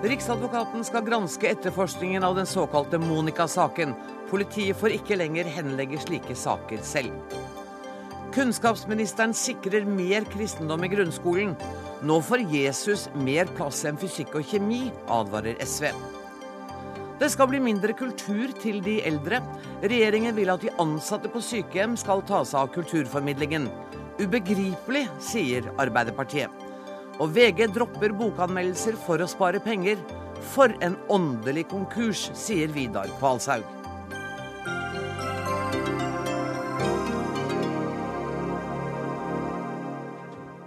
Riksadvokaten skal granske etterforskningen av den såkalte Monica-saken. Politiet får ikke lenger henlegge slike saker selv. Kunnskapsministeren sikrer mer kristendom i grunnskolen. Nå får Jesus mer plass enn fysikk og kjemi, advarer SV. Det skal bli mindre kultur til de eldre. Regjeringen vil at de ansatte på sykehjem skal ta seg av kulturformidlingen. Ubegripelig, sier Arbeiderpartiet. Og VG dropper bokanmeldelser for å spare penger. For en åndelig konkurs, sier Vidar Kvalshaug.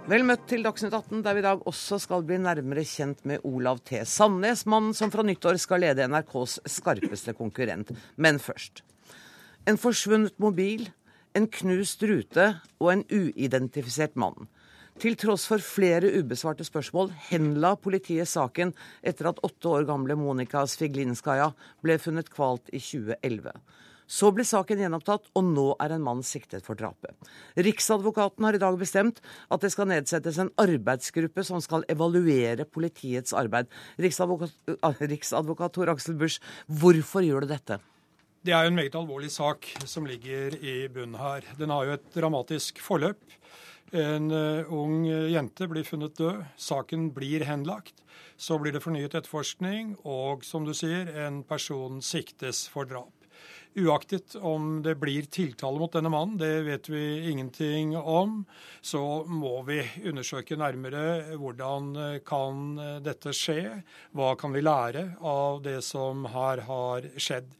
Vel møtt til Dagsnytt 18, der vi i dag også skal bli nærmere kjent med Olav T. Sandnes, mannen som fra nyttår skal lede NRKs skarpeste konkurrent. Men først. En forsvunnet mobil, en knust rute og en uidentifisert mann. Til tross for flere ubesvarte spørsmål henla politiet saken etter at åtte år gamle Monika Sviglinskaja ble funnet kvalt i 2011. Så ble saken gjenopptatt, og nå er en mann siktet for drapet. Riksadvokaten har i dag bestemt at det skal nedsettes en arbeidsgruppe som skal evaluere politiets arbeid. Riksadvokat, ah, Riksadvokat Tor Aksel Busch, hvorfor gjør du dette? Det er jo en meget alvorlig sak som ligger i bunnen her. Den har jo et dramatisk forløp. En uh, ung jente blir funnet død. Saken blir henlagt. Så blir det fornyet etterforskning, og som du sier, en person siktes for drap. Uaktet om det blir tiltale mot denne mannen, det vet vi ingenting om, så må vi undersøke nærmere hvordan eh, kan eh, dette skje. Hva kan vi lære av det som her har skjedd.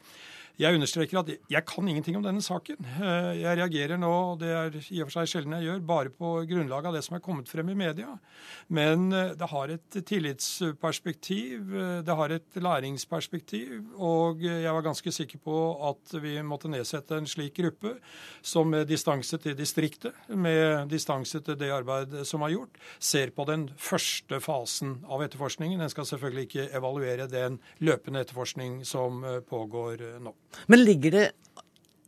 Jeg understreker at jeg kan ingenting om denne saken. Eh, jeg reagerer nå, det er i og for seg sjelden jeg gjør, bare på grunnlag av det som er kommet frem i media. Men eh, det har et tillitsperspektiv, eh, det har et læringsperspektiv, og jeg var ganske sikker på at vi måtte nedsette en slik gruppe som med distanse til distriktet, med distanse til det arbeidet som er gjort, ser på den første fasen av etterforskningen. En skal selvfølgelig ikke evaluere den løpende etterforskning som pågår nå. Men ligger det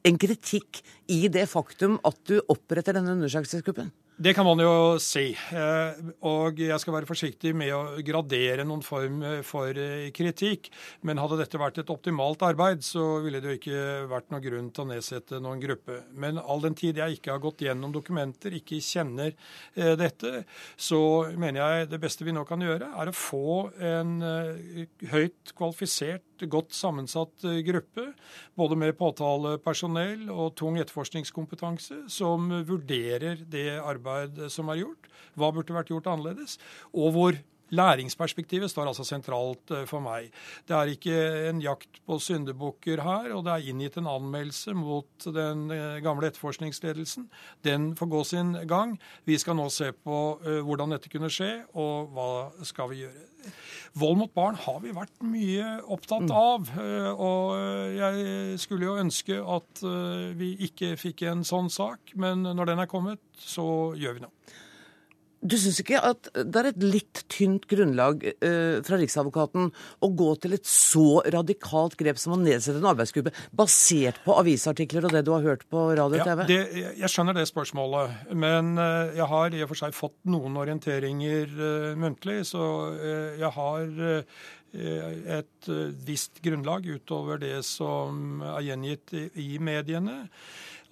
en kritikk i det faktum at du oppretter denne undersøkelsesgruppen? Det kan man jo si. Eh, og jeg skal være forsiktig med å gradere noen form for eh, kritikk. Men hadde dette vært et optimalt arbeid, så ville det jo ikke vært noen grunn til å nedsette noen gruppe. Men all den tid jeg ikke har gått gjennom dokumenter, ikke kjenner eh, dette, så mener jeg det beste vi nå kan gjøre, er å få en høyt kvalifisert godt sammensatt gruppe, både med påtalepersonell og tung etterforskningskompetanse, som vurderer det arbeidet arbeid som er gjort. Hva burde vært gjort annerledes? Og hvor Læringsperspektivet står altså sentralt eh, for meg. Det er ikke en jakt på syndebukker her, og det er inngitt en anmeldelse mot den eh, gamle etterforskningsledelsen. Den får gå sin gang. Vi skal nå se på eh, hvordan dette kunne skje, og hva skal vi gjøre. Vold mot barn har vi vært mye opptatt mm. av. Og jeg skulle jo ønske at vi ikke fikk en sånn sak, men når den er kommet, så gjør vi noe. Du syns ikke at det er et litt tynt grunnlag eh, fra Riksadvokaten å gå til et så radikalt grep som å nedsette en arbeidsgruppe basert på avisartikler og det du har hørt på radio og TV? Ja, det, jeg skjønner det spørsmålet, men eh, jeg har i og for seg fått noen orienteringer uh, muntlig, så uh, jeg har uh, et visst grunnlag utover det som er gjengitt i, i mediene.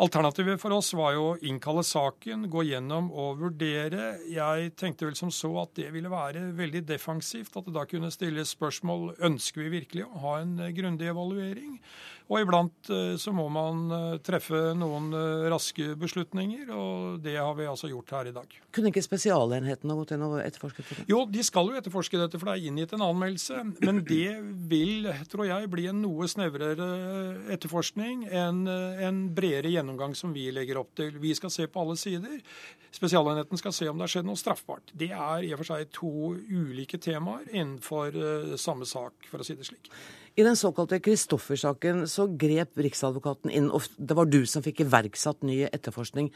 Alternativet for oss var jo å innkalle saken, gå gjennom og vurdere. Jeg tenkte vel som så at det ville være veldig defensivt. At det da kunne stilles spørsmål ønsker vi virkelig å ha en grundig evaluering. Og iblant eh, så må man eh, treffe noen eh, raske beslutninger, og det har vi altså gjort her i dag. Kunne ikke spesialenhetene gått inn og etterforsket dette? Jo, de skal jo etterforske dette, for det er inngitt en anmeldelse. Men det vil, tror jeg, bli en noe snevrere etterforskning enn en bredere gjennomgang som vi legger opp til. Vi skal se på alle sider. Spesialenheten skal se om det har skjedd noe straffbart. Det er i og for seg to ulike temaer innenfor samme sak, for å si det slik. I den såkalte Kristoffer-saken så grep Riksadvokaten inn, og det var du som fikk iverksatt ny etterforskning.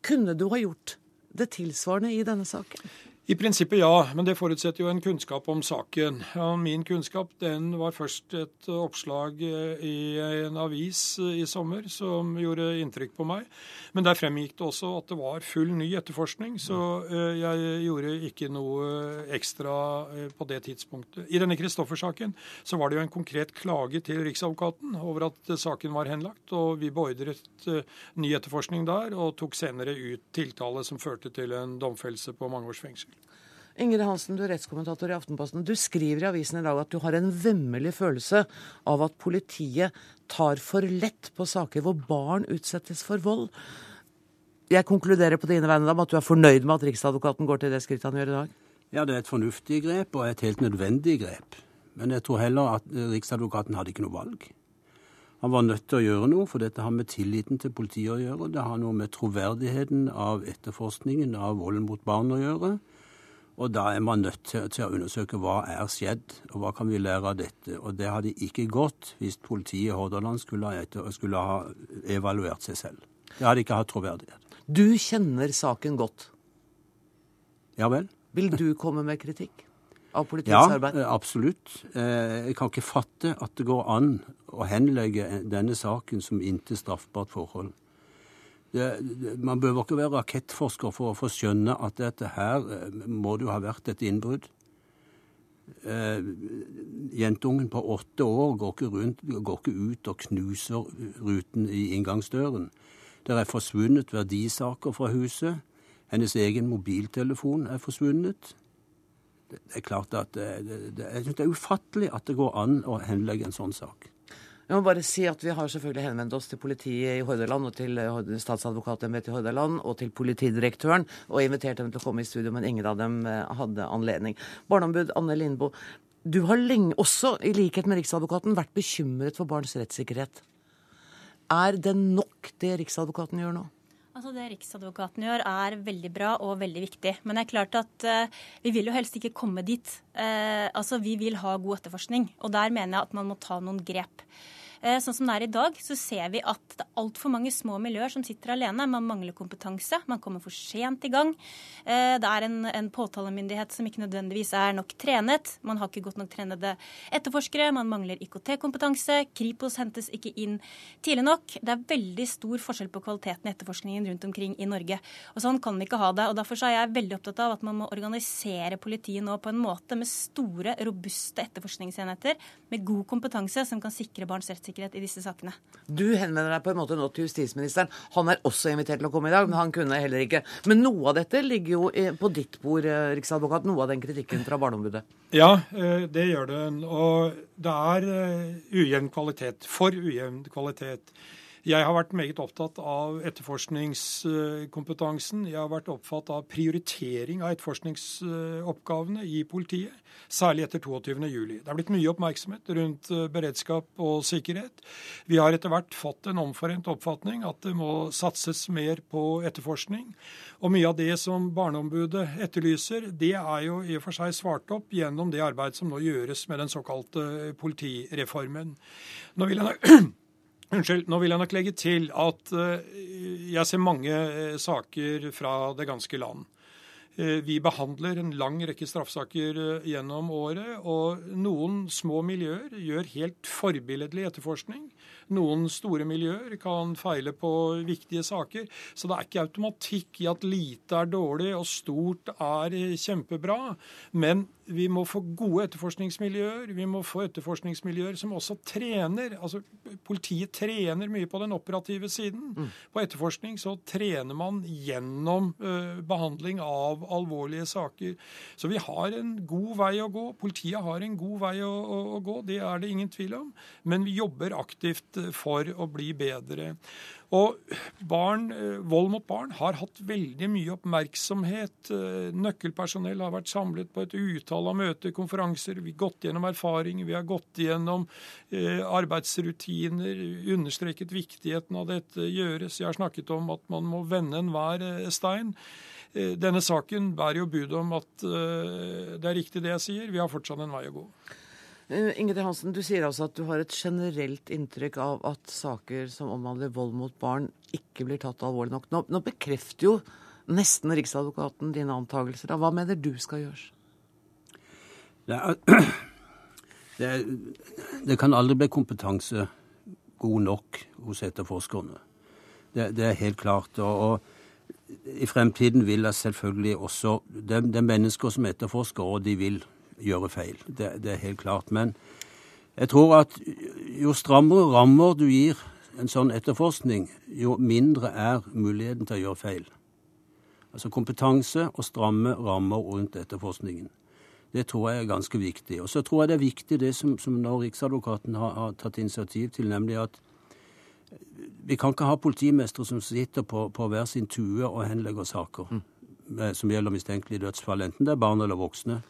Kunne du ha gjort det tilsvarende i denne saken? I prinsippet ja, men det forutsetter jo en kunnskap om saken. Og min kunnskap den var først et oppslag eh, i en avis eh, i sommer som gjorde inntrykk på meg. Men der fremgikk det også at det var full ny etterforskning, så eh, jeg gjorde ikke noe ekstra på det tidspunktet. I denne Kristoffer-saken så var det jo en konkret klage til Riksadvokaten over at saken var henlagt, og vi beordret ny etterforskning der, og tok senere ut tiltale som førte til en domfellelse på mange års fengsel. Ingrid Hansen, du er rettskommentator i Aftenposten. Du skriver i avisen i dag at du har en vemmelig følelse av at politiet tar for lett på saker hvor barn utsettes for vold. Jeg konkluderer på dine vegne med at du er fornøyd med at Riksadvokaten går til det skrittet han gjør i dag? Ja, det er et fornuftig grep og et helt nødvendig grep. Men jeg tror heller at Riksadvokaten hadde ikke noe valg. Han var nødt til å gjøre noe, for dette har med tilliten til politiet å gjøre. Det har noe med troverdigheten av etterforskningen av volden mot barn å gjøre. Og da er man nødt til, til, å undersøke hva er skjedd, og hva kan vi lære av dette. Og det hadde ikke gått hvis politiet i Hordaland skulle ha, skulle ha evaluert seg selv. Det hadde ikke hatt troverdighet. Du kjenner saken godt. Ja vel. Vil du komme med kritikk av politiets arbeid? Ja, absolutt. Eh, jeg kan ikke fatte at det går an å henlegge denne saken som intet straffbart forhold. Det, man behøver ikke være rakettforsker for å få skjønne at dette her eh, må det jo ha vært et innbrudd. Eh, jentungen på åtte år går ikke, rundt, går ikke ut og knuser ruten i inngangsdøren. Det er forsvunnet verdisaker fra huset. Hennes egen mobiltelefon er forsvunnet. Det, er klart at det, det, det er ufattelig at det går an å henlegge en sånn sak. Jeg må bare si at Vi har selvfølgelig henvendt oss til politiet i Hordaland og til eh, statsadvokatembetet i Hordaland og til politidirektøren og invitert dem til å komme i studio, men ingen av dem eh, hadde anledning. Barneombud Anne Lindboe, du har lenge også, i likhet med Riksadvokaten, vært bekymret for barns rettssikkerhet. Er det nok det Riksadvokaten gjør nå? Altså Det Riksadvokaten gjør er veldig bra og veldig viktig. Men det er klart at uh, vi vil jo helst ikke komme dit. Uh, altså Vi vil ha god etterforskning. Og der mener jeg at man må ta noen grep. Eh, sånn som det er i dag, så ser vi at det er altfor mange små miljøer som sitter alene. Man mangler kompetanse, man kommer for sent i gang. Eh, det er en, en påtalemyndighet som ikke nødvendigvis er nok trenet. Man har ikke godt nok trenede etterforskere, man mangler IKT-kompetanse. Kripos hentes ikke inn tidlig nok. Det er veldig stor forskjell på kvaliteten i etterforskningen rundt omkring i Norge. Og Sånn kan vi ikke ha det. og Derfor er jeg veldig opptatt av at man må organisere politiet nå på en måte med store, robuste etterforskningsenheter med god kompetanse som kan sikre barns rettssikkerhet rettssikkerhet i disse sakene. Du henvender deg på en måte nå til justisministeren. Han er også invitert til å komme i dag, men han kunne heller ikke. Men noe av dette ligger jo på ditt bord, eh, Riksadvokat. Noe av den kritikken fra Barneombudet. Ja, eh, det gjør det. Og det er eh, ujevn kvalitet. For ujevn kvalitet. Jeg har vært meget opptatt av etterforskningskompetansen. Jeg har vært opptatt av prioritering av etterforskningsoppgavene i politiet, særlig etter 22.07. Det er blitt mye oppmerksomhet rundt eh, beredskap og sikkerhet. Vi har etter hvert fått en omforent oppfatning at det må satses mer på etterforskning. Og mye av det som Barneombudet etterlyser, det er jo i og for seg svart opp gjennom det arbeid som nå gjøres med den såkalte politireformen. Nå vil jeg Unnskyld. Nå vil jeg nok legge til at eh, jeg ser mange eh, saker fra det ganske land. Eh, vi behandler en lang rekke straffesaker gjennom året, og noen små miljøer gjør helt forbilledlig etterforskning. Noen store miljøer kan feile på viktige saker. Så det er ikke automatikk i at lite er dårlig og stort er kjempebra. Men vi må få gode etterforskningsmiljøer. Vi må få etterforskningsmiljøer som også trener. altså Politiet trener mye på den operative siden. Mm. På etterforskning så trener man gjennom uh, behandling av alvorlige saker. Så vi har en god vei å gå. Politiet har en god vei å, å, å gå, det er det ingen tvil om. Men vi jobber aktivt for å bli bedre. Og barn, eh, Vold mot barn har hatt veldig mye oppmerksomhet. Eh, nøkkelpersonell har vært samlet på et utall av møter, konferanser. Vi har gått gjennom erfaring, vi har gått gjennom eh, arbeidsrutiner, understreket viktigheten av dette gjøres. Jeg har snakket om at man må vende enhver stein. Denne saken bærer jo bud om at det er riktig det jeg sier. Vi har fortsatt en vei å gå. Uh, Ingrid Hansen, du sier altså at du har et generelt inntrykk av at saker som omhandler vold mot barn, ikke blir tatt alvorlig nok. Nå, nå bekrefter jo nesten Riksadvokaten dine antakelser. Hva mener du skal gjøres? Det, er, det, det, kan aldri bli kompetanse god nok hos etterforskerne. Det, det er helt klart. Og, og i fremtiden vil det selvfølgelig også Det, det er mennesker som etterforsker, og de vil gjøre feil. Det, det er helt klart. Men jeg tror at jo strammere rammer du gir en sånn etterforskning, jo mindre er muligheten til å gjøre feil. Altså kompetanse og stramme rammer rundt etterforskningen. Det tror jeg er ganske viktig. Og så tror jeg det er viktig det som, som nå Riksadvokaten har, har, tatt initiativ til, nemlig at vi kan ikke ha politimestre som sitter på, på hver sin tue og henlegger saker mm. som gjelder mistenkelige dødsfall, enten det er barn eller voksne.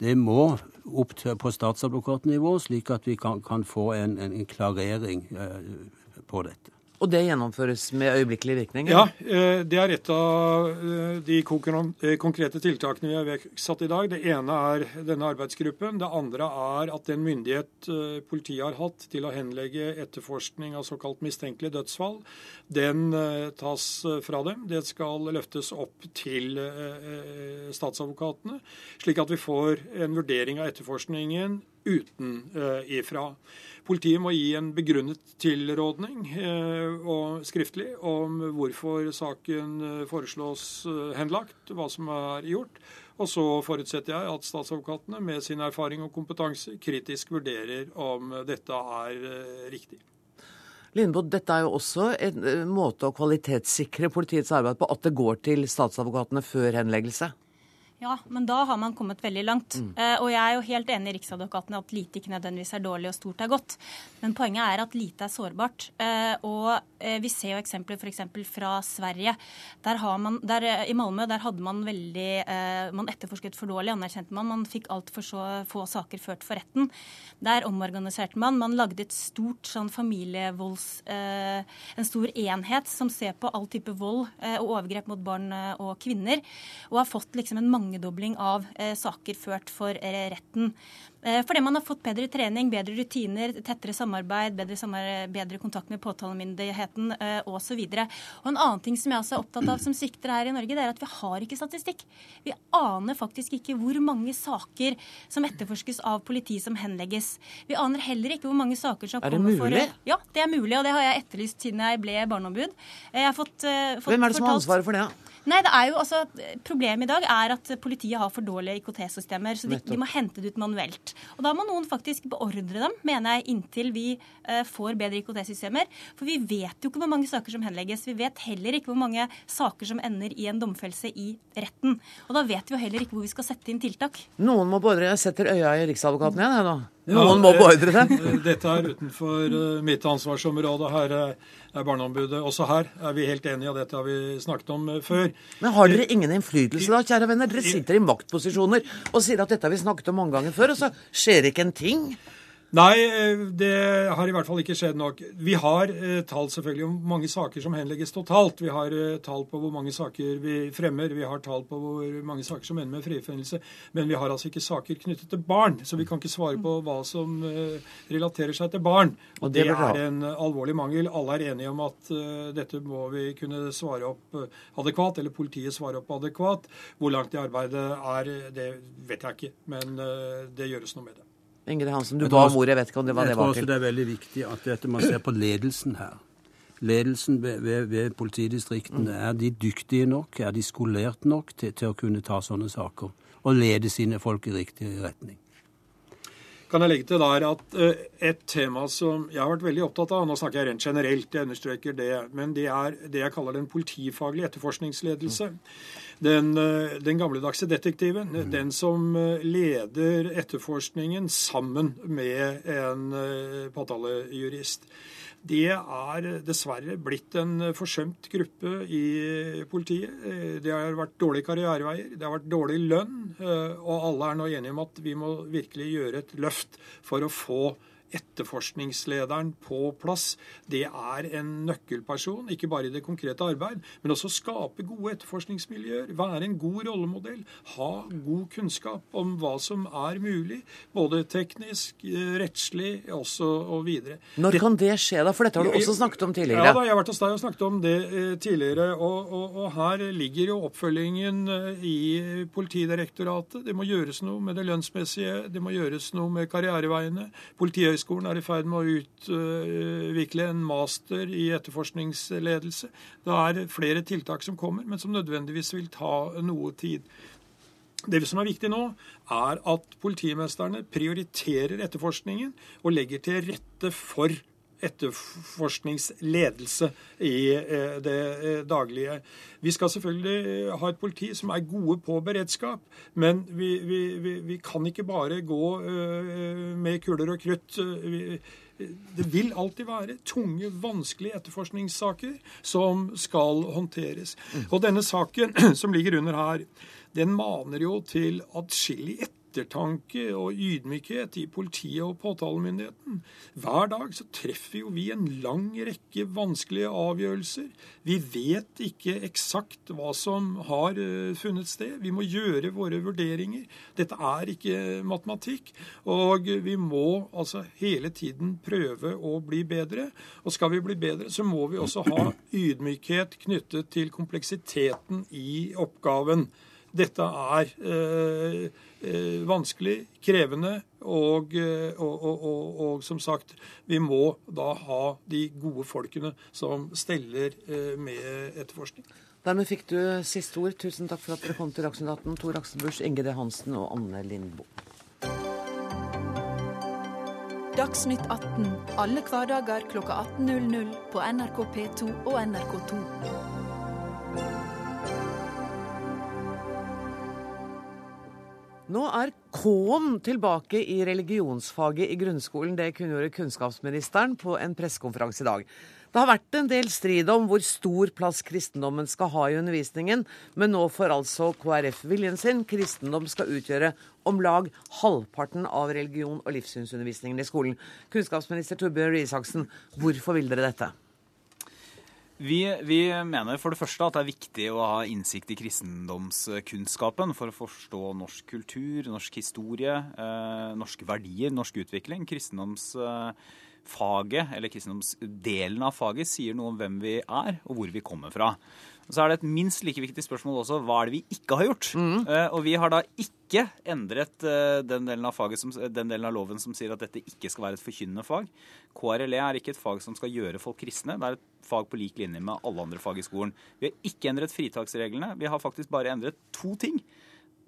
Det må opp til, på statsadvokatnivå, slik at vi kan, kan få en, en, klarering eh, på dette. Og det gjennomføres med øyeblikkelig virkning? Ja, eh, det er et av eh, de eh, konkrete tiltakene vi har iverksatt i dag. Det ene er denne arbeidsgruppen. Det andre er at den myndighet politiet har hatt til å henlegge etterforskning av såkalt mistenkelige dødsfall, den tas fra dem. Det skal løftes opp til statsadvokatene, slik at vi får en vurdering av etterforskningen utenifra. Politiet må gi en begrunnet tilrådning eh, og skriftlig om hvorfor saken eh, foreslås eh, henlagt, hva som er gjort. Og så forutsetter jeg at statsadvokatene med sin erfaring og kompetanse kritisk vurderer om dette er riktig. Lindboe, dette er jo også en måte å kvalitetssikre politiets arbeid på, at det går til statsadvokatene før henleggelse? Ja, men da har man kommet veldig langt. Mm. Eh, og jeg er jo helt enig i Riksadvokaten at lite ikke nødvendigvis er dårlig og stort er godt. Men poenget er at lite er sårbart. Eh, og eh, vi ser jo eksempler f.eks. fra Sverige. Der har man, der, eh, I Malmö der hadde man veldig eh, Man etterforsket for dårlig, anerkjente man. Man fikk altfor få saker ført for retten. Der omorganiserte man. Man lagde et stort sånn familievolds... Eh, en stor enhet som ser på all type vold og overgrep mot barn og kvinner. Og har fått liksom en mange mangedobling av eh, saker ført for eh, retten. Eh, fordi man har fått bedre trening, bedre rutiner, tettere samarbeid, bedre, samarbeid, bedre kontakt med påtalemyndigheten osv. En annen ting som jeg også er opptatt av som svikter her i Norge, det er at vi har ikke statistikk. Vi aner faktisk ikke hvor mange saker som etterforskes av politi som henlegges. Vi aner heller ikke hvor mange saker som kommer for Er det mulig? Ja, det er mulig, og det har jeg etterlyst siden jeg ble barneombud. Fått, uh, fått Hvem er det som har ansvaret for det? Nei, det er jo altså, Problemet i dag er at politiet har for dårlige IKT-systemer, så de, de, må hente det ut manuelt. Og Da må noen faktisk beordre dem, mener jeg, inntil vi uh, får bedre IKT-systemer. For vi vet jo ikke hvor mange saker som henlegges. Vi vet heller ikke hvor mange saker som ender i en domfellelse i retten. Og da vet vi jo heller ikke hvor vi skal sette inn tiltak. Noen må beordre. Jeg setter øya i Riksadvokaten igjen, jeg da. Noen må beordre dem. Dette er utenfor uh, mitt ansvarsområde. Her er Barneombudet. Også her er vi helt enige, og dette har vi snakket om uh, før. Men har dere ingen innflytelse da, kjære venner? Dere sitter i maktposisjoner og sier at dette har vi snakket om mange ganger før, og så skjer ikke en ting? Nei, eh, det har i hvert fall ikke skjedd nok. Vi har eh, tall selvfølgelig om mange saker som henlegges totalt. Vi har eh, tall på hvor mange saker vi fremmer. Vi har tall på hvor mange saker som ender med frifinnelse. Men vi har altså ikke saker knyttet til barn. Så vi kan ikke svare på hva som eh, relaterer seg til barn. Og det, det er en alvorlig mangel. Alle er enige om at uh, dette må vi kunne svare opp uh, adekvat, eller politiet svare opp adekvat. Hvor langt det arbeidet er, det vet jeg ikke. Men det gjøres noe med det. Ingrid Hansen, du ba om ordet. Jeg vet ikke om det var det var til. Jeg tror også det er veldig viktig at dette man ser på ledelsen her. Ledelsen ved, ved, ved politidistriktene, er de dyktige nok, er de skolert nok til, til å kunne ta sånne saker og lede sine folk i riktig retning? kan jeg legge til der at uh, et tema som jeg har vært veldig opptatt av, nå snakker jeg rent generelt, jeg understreker det, men det er det jeg kaller den politifaglige etterforskningsledelse. Mm. Den, uh, den gamledagse detektiven, mm. den som uh, leder etterforskningen sammen med en påtalejurist det er dessverre blitt en forsømt gruppe i politiet. Det har vært dårlige karriereveier, det har vært dårlig lønn, og alle er nå enige om at vi må virkelig gjøre et løft for å få etterforskningslederen på plass. Det er en nøkkelperson, ikke bare i det konkrete arbeid, men også skape gode etterforskningsmiljøer. Være en god rollemodell. Ha god kunnskap om hva som er mulig, både teknisk, eh, rettslig også og videre. Når kan det skje, da? For dette har du også snakket om tidligere. Ja, da, jeg har vært hos deg og snakket om det eh, tidligere. Og, og, og, her ligger jo oppfølgingen eh, i Politidirektoratet. Det må gjøres noe med det lønnsmessige. Det må gjøres noe med karriereveiene. Politihøgskolen er i ferd med å utvikle en master i etterforskningsledelse. Det er flere tiltak som kommer, men som nødvendigvis vil ta noe tid. Det som er viktig nå, er at politimesterne prioriterer etterforskningen og legger til rette for etterforskningsledelse i eh, det eh, daglige. Vi skal selvfølgelig ha et politi som er gode på beredskap, men vi, vi, vi, vi kan ikke bare gå eh, med kuler og krutt. Det vil alltid være tunge, vanskelige etterforskningssaker som skal håndteres. Og denne saken som ligger under her, den maner jo til atskillig etterforskning ettertanke og ydmykhet i politiet og påtalemyndigheten. Hver dag så treffer jo vi en lang rekke vanskelige avgjørelser. Vi vet ikke eksakt hva som har uh, funnet sted. Vi må gjøre våre vurderinger. Dette er ikke matematikk. Og vi må altså hele tiden prøve å bli bedre. Og skal vi bli bedre, så må vi også ha ydmykhet knyttet til kompleksiteten i oppgaven. Dette er eh, eh, vanskelig, krevende, og, eh, og, og, og, som sagt, vi må da ha de gode folkene som steller eh, med etterforskning. Dermed fikk du siste ord. Tusen takk for at dere kom til Dagsnytt 18. Tor Aksel Busch, Inge D. Hansen og Anne Lindboe. Dagsnytt 18 alle hverdager kl 18.00 på NRK P2 og NRK2. Nå er K-en tilbake i religionsfaget i grunnskolen. Det kunngjorde kunnskapsministeren på en pressekonferanse i dag. Det har vært en del strid om hvor stor plass kristendommen skal ha i undervisningen, men nå får altså KrF viljen sin. Kristendom skal utgjøre om lag halvparten av religion- og livssynsundervisningen i skolen. Kunnskapsminister Torbjørn Røe Isaksen, hvorfor vil dere dette? Vi, vi, mener for det første at det er viktig å ha innsikt i kristendomskunnskapen for å forstå norsk kultur, norsk historie, eh, norske verdier, norsk utvikling. Kristendomsfaget, eller kristendomsdelen av faget, sier noe om hvem vi er og hvor vi kommer fra. Så er det et minst like viktig spørsmål også hva er det vi ikke har gjort? Mm. Eh, og vi har da ikke endret eh, den, delen av faget som, den delen av loven som sier at dette ikke skal være et forkynnende fag. KRLE er ikke et fag som skal gjøre folk kristne. Det er et fag på lik linje med alle andre fag i skolen. Vi har ikke endret fritaksreglene. Vi har faktisk bare endret to ting.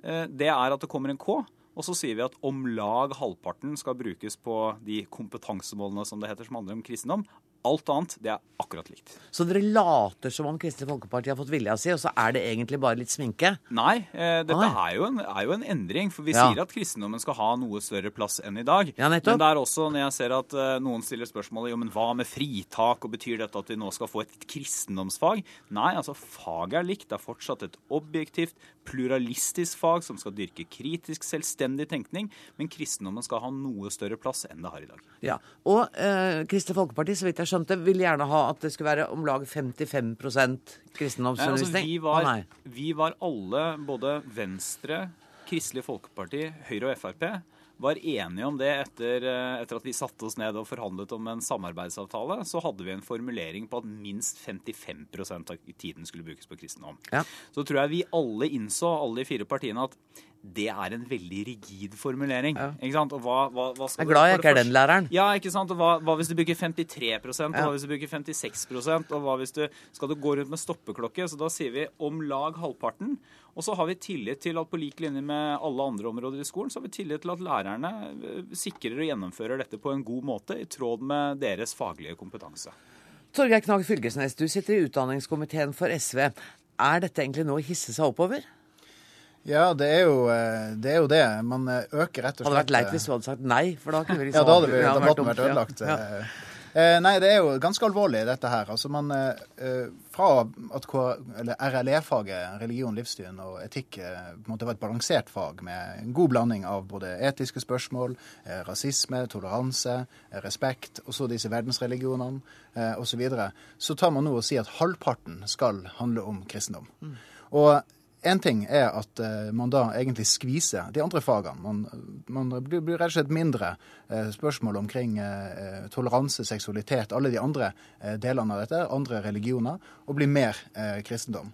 Uh, det er at det kommer en K. Og så sier vi at om lag halvparten skal brukes på de kompetansemålene som det heter, som handler om kristendom. Alt annet det er akkurat likt. Så dere later som om Kristelig Folkeparti har fått vilja si, og så er det egentlig bare litt sminke? Nei, eh, dette er jo, en, er jo, en, endring. For vi ja. sier at kristendommen skal ha noe større plass enn i dag. Ja, nettopp. men det er også når jeg ser at eh, noen stiller spørsmålet jo, men hva med fritak, og betyr dette at vi nå skal få et kristendomsfag? Nei, altså faget er likt. Det er fortsatt et objektivt, pluralistisk fag som skal dyrke kritisk, selvstendig tenkning, men kristendommen skal ha noe større plass enn det har i dag. Ja, Og eh, Kristelig Folkeparti, så vidt jeg skjønte, vil gjerne ha at det skulle være om lag 55 kristendomsundervisning. Altså, vi, var, vi var alle, både Venstre, Kristelig Folkeparti, Høyre og Frp, var enige om det etter, eh, etter, at vi satte oss ned og forhandlet om en samarbeidsavtale. Så hadde vi en formulering på at minst 55% av tiden skulle brukes på kristendom. Ja. Så tror jeg vi alle innså, alle de fire partiene, at det er en veldig rigid formulering. Ja. Ikke sant? Og hva, hva, hva jeg er glad jeg ikke er den læreren. Ja, ikke sant? Og hva, hva hvis du bruker 53 ja. og hva hvis du bruker 56% og hva hvis du skal du gå rundt med stoppeklokke? Så da sier vi om lag halvparten. Og så har vi tillit til at på lik linje med alle andre områder i skolen, så har vi tillit til at lærerne eh, sikrer og gjennomfører dette på en god måte, i tråd med deres faglige kompetanse. Torgeir Knag Fylkesnes, du sitter i utdanningskomiteen for SV. Er dette egentlig noe å hisse seg oppover? Ja, det er, jo, eh, det er, jo, det Man eh, øker rett og slett Hadde vært leit hvis du hadde sagt nei, for da kunne vi liksom Ja, da hadde vi, debatten vært ødelagt. Ja. Ja. Nei, det er jo ganske alvorlig, dette her. Altså, man fra at RLE-faget, religion, livssyn og etikk, eh, på en måte var et balansert fag med en god blanding av både etiske spørsmål, eh, rasisme, toleranse, eh, respekt, og så disse verdensreligionene osv., så, videre, så tar man nå og sier at halvparten skal handle om kristendom. Mm. Og Én ting er at uh, man da egentlig skviser de andre fagene. Man, man blir, rett og slett mindre uh, spørsmål omkring uh, toleranse, seksualitet, alle de andre delene av dette, andre religioner, og blir mer kristendom.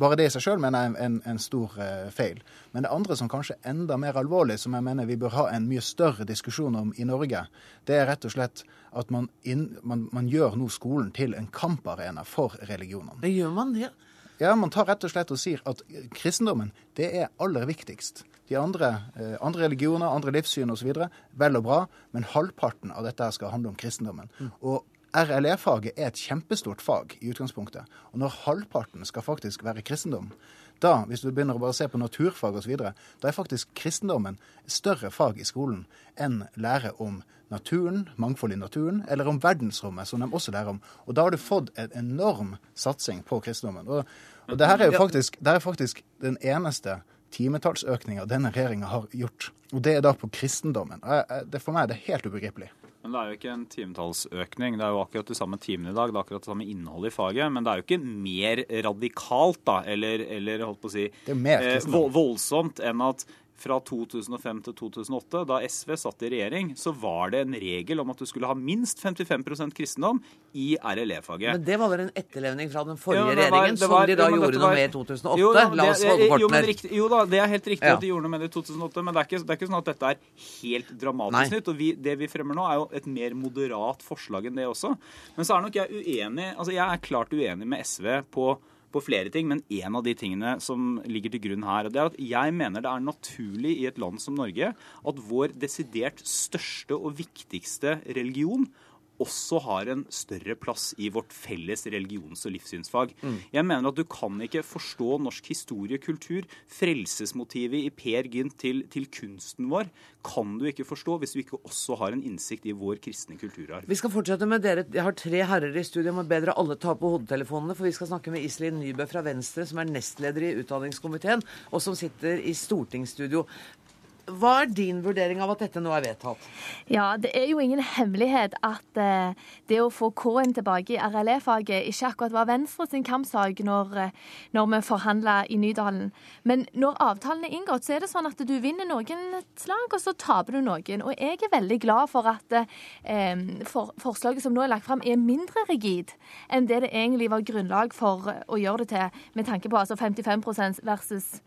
bare det i seg sjøl mener jeg er en, en stor feil. Men det andre som kanskje er enda mer alvorlig, som jeg mener vi bør ha en mye større diskusjon om i Norge, det er rett og slett at man, inn, man, man gjør nå skolen til en kamparena for religionene. Det gjør man det? Ja, Man tar rett og slett og sier at kristendommen det er aller viktigst. De andre, eh, andre religioner, andre livssyn osv. vel og bra, men halvparten av dette skal handle om kristendommen. Mm. Og RLE-faget er et kjempestort fag i utgangspunktet. Og når halvparten skal faktisk være kristendom, da, hvis du begynner å bare se på naturfag osv., da er faktisk kristendommen et større fag i skolen enn lære om naturen, mangfold i naturen, eller om verdensrommet, som de også lærer om. Og da har du fått en enorm satsing på kristendommen. Og, og det her er jo faktisk, er faktisk den eneste timetallsøkninga denne regjeringa har gjort. Og det er da på kristendommen. Det, for meg er det helt ubegripelig. Men det er jo ikke en timetallsøkning. Det er jo akkurat de samme timene i dag. Det er akkurat det samme innholdet i faget. Men det er jo ikke mer radikalt, da, eller, eller holdt på å si eh, voldsomt enn at fra 2005 til 2008, da SV satt i regjering, så var det en regel om at du skulle ha minst 55% kristendom i RLE-faget. Men det var vel en etterlevning fra den forrige var, regjeringen, var, som de da jo, gjorde noe med i 2008? Jo, da, La oss holde kortene her. Jo da, det er helt riktig ja. at de gjorde noe med det i 2008, men det er ikke, det er ikke sånn at dette er helt dramatisk nytt. Og vi, det vi fremmer nå, er jo et mer moderat forslag enn det også. Men så er nok jeg uenig Altså, jeg er klart uenig med SV på på flere ting, men en av de tingene som ligger til grunn her, det er at jeg mener det er naturlig i et land som Norge at vår desidert største og viktigste religion også har en større plass i vårt felles religions- og livssynsfag. Mm. Jeg mener at du kan ikke forstå norsk historie, kultur, frelsesmotivet i Per Gynt til, til, kunsten vår, kan du ikke forstå hvis du ikke også har en innsikt i vår kristne kulturarv. Vi skal fortsette med dere. Jeg har tre herrer i studio. Må bedre alle ta på hodetelefonene, for vi skal snakke med Iselin Nybø fra Venstre, som er nestleder i utdanningskomiteen, og som sitter i stortingsstudio. Hva er din vurdering av at dette nå er vedtatt? Ja, Det er jo ingen hemmelighet at eh, det å få K-en tilbake i RLE-faget ikke akkurat var Venstre sin kampsak når, eh, når vi forhandla i Nydalen. Men når avtalen er inngått, så er det sånn at du vinner noen slag, og så taper du noen. Og jeg er veldig glad for at eh, for, forslaget som nå er lagt fram, er mindre rigid enn det det egentlig var grunnlag for å gjøre det til, med tanke på altså 55% versus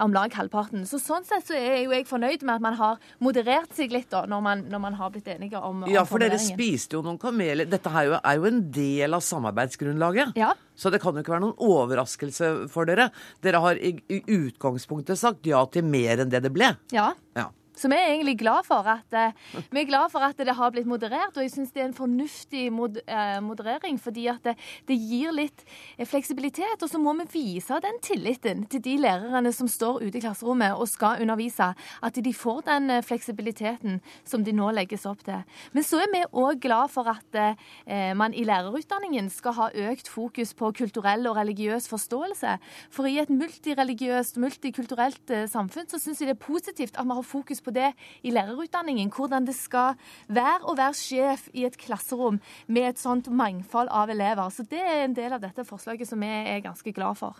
om lag halvparten. Så Sånn sett så er jo jeg fornøyd med at man har moderert seg litt da, når man, når man har blitt enige om, Ja, for dere spiste jo noen kameler. Dette er jo, er jo en del av samarbeidsgrunnlaget. Ja. Så det kan jo ikke være noen overraskelse for dere. Dere har i, i utgangspunktet sagt ja til mer enn det det ble. Ja. ja. Så vi er egentlig glad for at, eh, vi er glad for at det har blitt moderert, og jeg syns det er en fornuftig mod, eh, moderering. Fordi at det, det, gir litt eh, fleksibilitet, og så må vi vise den tilliten til de lærerne som står ute i klasserommet og skal undervise, at de får den fleksibiliteten som de nå legges opp til. Men så er vi òg glad for at eh, man i lærerutdanningen skal ha økt fokus på kulturell og religiøs forståelse. For i et multireligiøst, multikulturelt samfunn så syns jeg det er positivt at vi har fokus på det i lærerutdanningen. Hvordan det skal være å være sjef i et klasserom med et sånt mangfold av elever. Så det er en del av dette forslaget som vi er ganske glad for.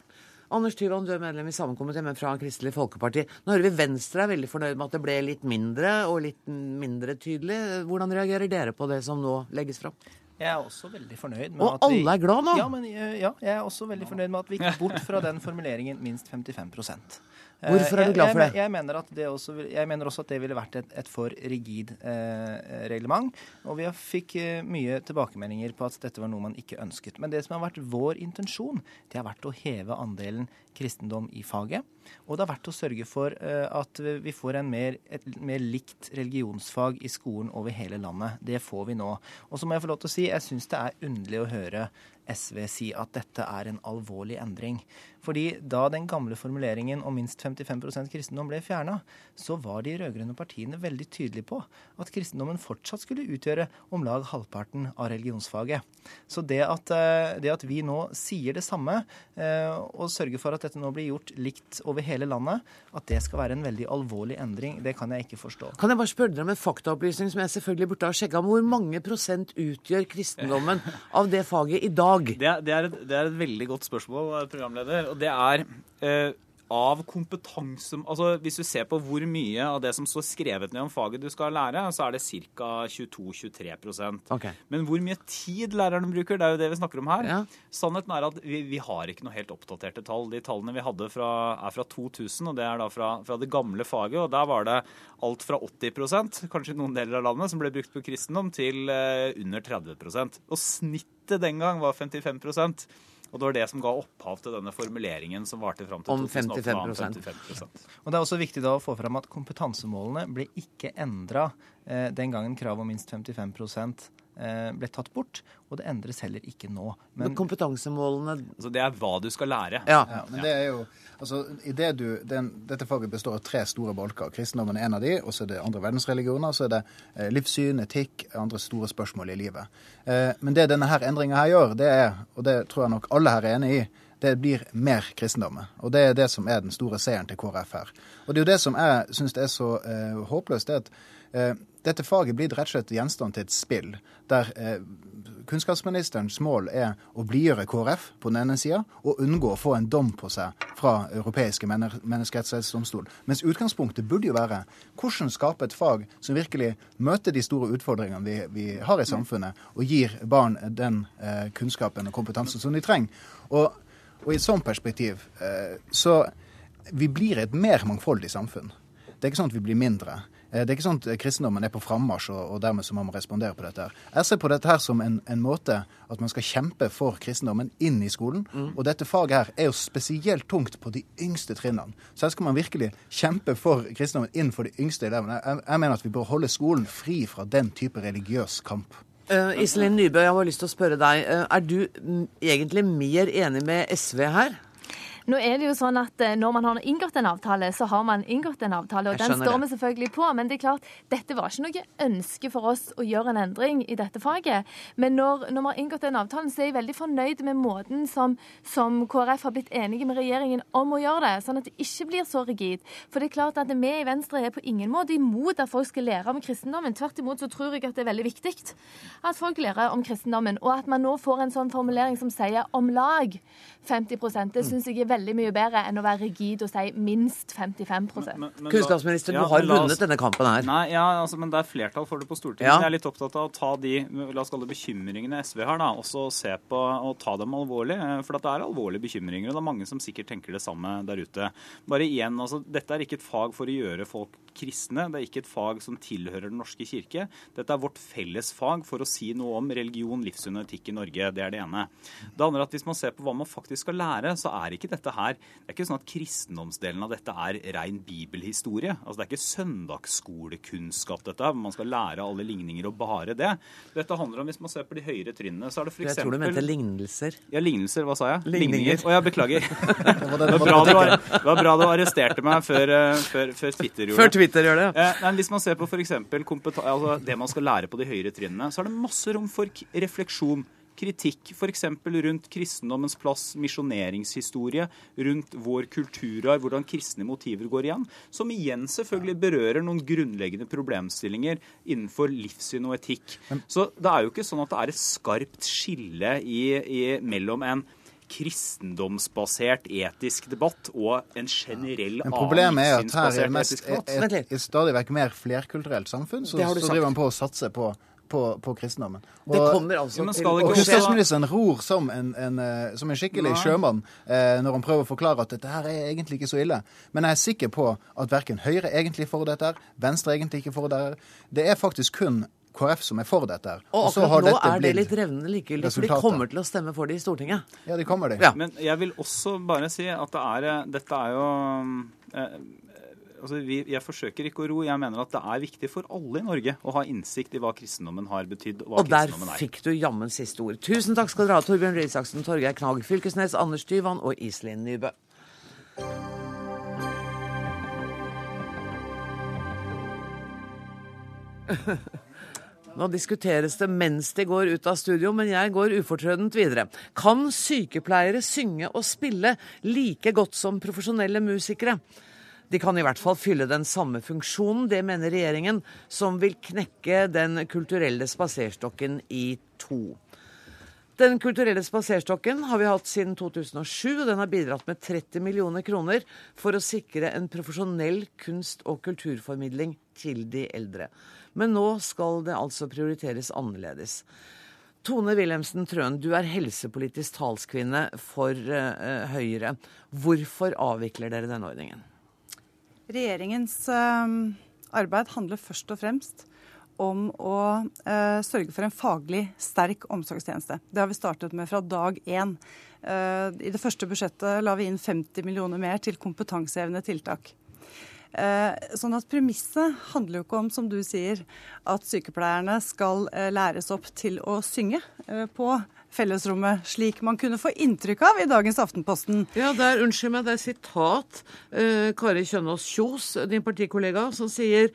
Anders Tyvand, du er medlem i samme komité, men fra Kristelig Folkeparti. Nå hører vi Venstre er veldig fornøyd med at det ble litt mindre og litt mindre tydelig. Hvordan reagerer dere på det som nå legges fram? Jeg er også veldig fornøyd med og at vi... Og alle er glad nå? Ja, men, ja, jeg er også veldig fornøyd med at vi gikk bort fra den formuleringen minst 55 Hvorfor er du glad for det? Jeg, jeg, mener, også, jeg mener, også, at det ville vært et, et for rigid eh, reglement. Og vi fikk eh, mye tilbakemeldinger på at dette var noe man ikke ønsket. Men det som har vært vår intensjon, det har vært å heve andelen kristendom i faget. Og det har vært å sørge for eh, at vi får en mer, et mer likt religionsfag i skolen over hele landet. Det får vi nå. Og så må jeg få lov til å si, jeg syns det er underlig å høre SV si at dette er en alvorlig endring. Fordi da den gamle formuleringen om minst 55% kristendom ble fjerna, så var de rød-grønne partiene veldig tydelige på at kristendommen fortsatt skulle utgjøre om lag halvparten av religionsfaget. Så det at, eh, det at vi nå sier det samme, eh, og sørger for at dette nå blir gjort likt over hele landet, at det skal være en veldig alvorlig endring, det kan jeg ikke forstå. Kan jeg bare spørre dere om en faktaopplysning som jeg selvfølgelig burde ha sjekka? Hvor mange prosent utgjør kristendommen av det faget i dag? Det, er- det, er et, det er et veldig godt spørsmål, programleder. Og det er eh, av kompetanse Altså Hvis du ser på hvor mye av det som står skrevet ned om faget du skal lære, så er det ca. 22-23 okay. Men hvor mye tid lærerne bruker, det er jo det vi snakker om her. Ja. Sannheten er at vi, vi har ikke noe helt oppdaterte tall. De tallene vi hadde fra, er fra 2000, og det er da fra, fra det gamle faget. Og der var det alt fra 80 kanskje i noen deler av landet, som ble brukt på kristendom, til eh, under 30% Og snittet den gang var 55 og det var det som ga opphav til denne formuleringen som varte fram til Om 2008, om 55%. 55%. Og Det er også viktig da å få fram at kompetansemålene ble ikke endra eh, den gangen kravet om minst 55 eh, ble tatt bort, og det endres heller ikke nå. Men Men kompetansemålene Så det er hva du skal lære. Ja. Ja, men det er jo, altså, i det du, den, Dette faget består av tre store bolker. Kristendommen er en av de, og så er det andre verdensreligioner, så er det eh, livssyn, etikk, andre store spørsmål i livet. Eh, men det denne her endringa her gjør, det er, og det tror jeg nok alle her er enig i, det blir mer kristendomme. Og det er det som er den store seieren til KrF her. Og det er jo det som jeg syns er så eh, håpløst, det er at eh, dette faget blir rett og slett gjenstand til et spill der eh, kunnskapsministerens mål er å blidgjøre KrF på den ene sida, og unngå å få en dom på seg fra Europeiske menneskerettighetsdomstol. Mens utgangspunktet burde jo være hvordan skape et fag som virkelig møter de store utfordringene vi, vi har i samfunnet, og gir barn den eh, kunnskapen og kompetansen som de trenger. Og, og i et sånt perspektiv eh, så vi blir et mer mangfoldig samfunn. Det er ikke sånn at vi blir mindre. Eh, Det er ikke sånn at kristendommen er på frammarsj, og, og dermed så må man respondere på dette. her. Jeg ser på dette her som en, en måte at man skal kjempe for kristendommen inn i skolen. Og dette faget her er jo spesielt tungt på de yngste trinnene. Så her skal man virkelig kjempe for kristendommen inn for de yngste elevene. Jeg, jeg mener at vi bør holde skolen fri fra den type religiøs kamp. Uh, Iselin Nybø, jeg har lyst til å spørre deg. Uh, er du mm, egentlig mer enig med SV her? Nå er det jo sånn at eh, Når man har inngått en avtale, så har man inngått en avtale. og Den står vi selvfølgelig på. Men det er klart, dette var ikke noe ønske for oss å gjøre en endring i dette faget. Men når, når vi har inngått den avtalen, så er jeg veldig fornøyd med måten som, som KrF har blitt enige med regjeringen om å gjøre det. Sånn at det ikke blir så rigid. For det er klart at vi i Venstre er på ingen måte imot at folk skal lære om kristendommen. Tvert imot så tror jeg at det er veldig viktig at folk lærer om kristendommen. Og at man nå får en sånn formulering som sier om lag 50 Det syns jeg er veldig mye bedre enn å være rigid og si minst 55 Men- men la- Kunnskapsminister, Ja, du har vunnet denne kampen her. Nei, ja, altså, men det er flertall for det på Stortinget. Ja. Jeg er litt opptatt av å ta de la oss kalle det bekymringene SV har, da, også se på og ta dem alvorlig. eh, For at det er alvorlige bekymringer, og det er mange som sikkert tenker det samme der ute. Bare igjen, altså, Dette er ikke et fag for å gjøre folk kristne. Det er ikke et fag som tilhører Den norske kirke. Dette er vårt felles fag for å si noe om religion, livssyn og etikk i Norge. Det er det ene. Det andre er at Hvis man ser på hva man faktisk skal lære, så er ikke dette her Det er ikke sånn at kristendomsdelen av dette er ren bibelhistorie. Altså Det er ikke søndagsskolekunnskap, dette her, man skal lære alle ligninger og bare det. Dette handler om, Hvis man ser på de høyere trinnene, så er det f.eks. Jeg tror du mente lignelser. Ja, lignelser. Hva sa jeg? Ligninger. Å, jeg beklager. Det var du, det var bra du arresterte meg før, eh, før, før Twitter gjorde det. Før. Twitter gjør det. ja. Eh, nei, hvis man ser på eksempel altså det man skal lære på de høyere trinnene, så er det masse rom for refleksjon. Kritikk f.eks. rundt kristendommens plass, misjoneringshistorie, rundt vår kulturarv, hvordan kristne motiver går igjen, som igjen selvfølgelig berører noen grunnleggende problemstillinger innenfor livssyn og etikk. Så det er jo ikke sånn at det er et skarpt skille i, i, mellom en kristendomsbasert etisk debatt og en generell Men problemet er at her er det mest et, et, et stadig vekk mer flerkulturelt samfunn, så, så driver man på å satse på, på, på kristendommen. Det kommer altså Ja, til Og skje. ror som en, en, eh, som en skikkelig sjømann eh, når han prøver å forklare at dette her er egentlig ikke så ille. Men jeg er sikker på at verken Høyre egentlig er for dette, Venstre er egentlig ikke for dette. Det er faktisk kun KrF som er for dette. Og så har akkurat nå er det litt revnende likegyldig, for de kommer til å stemme for det i Stortinget. Ja, de kommer, de. Ja. Men jeg vil også bare si at det er, dette er jo eh, altså vi, Jeg forsøker ikke å ro. Jeg mener at det er viktig for alle i Norge å ha innsikt i hva kristendommen har betydd. Og hva Og der er. fikk du jammen siste ord. Tusen takk skal dere ha, Torbjørn Røe Isaksen, Torgeir Knag Fylkesnes, Anders Tyvand og Iselin Nybø. Nå diskuteres det mens de går ut av studio, men jeg går ufortrødent videre. Kan sykepleiere synge og spille like godt som profesjonelle musikere? De kan i hvert fall fylle den samme funksjonen, det mener regjeringen, som vil knekke Den kulturelle spaserstokken i to. Den kulturelle spaserstokken har vi hatt siden 2007, og den har bidratt med 30 millioner kroner for å sikre en profesjonell kunst- og kulturformidling til de eldre. Men nå skal det altså prioriteres annerledes. Tone Wilhelmsen Trøen, du er helsepolitisk talskvinne for eh, Høyre. Hvorfor avvikler dere denne ordningen? Regjeringens eh, arbeid handler først og fremst om å eh, sørge for en faglig sterk omsorgstjeneste. Det har vi startet med fra dag én. Eh, I det første budsjettet la vi inn 50 millioner mer til kompetansehevende tiltak. Eh, sånn at Premisset handler jo ikke om, som du sier, at sykepleierne skal læres opp til å synge på fellesrommet, slik man kunne få inntrykk av i dagens Aftenposten. Ja, det er, unnskyld meg, det er sitat eh, Kari Kjønaas Kjos, din partikollega, som sier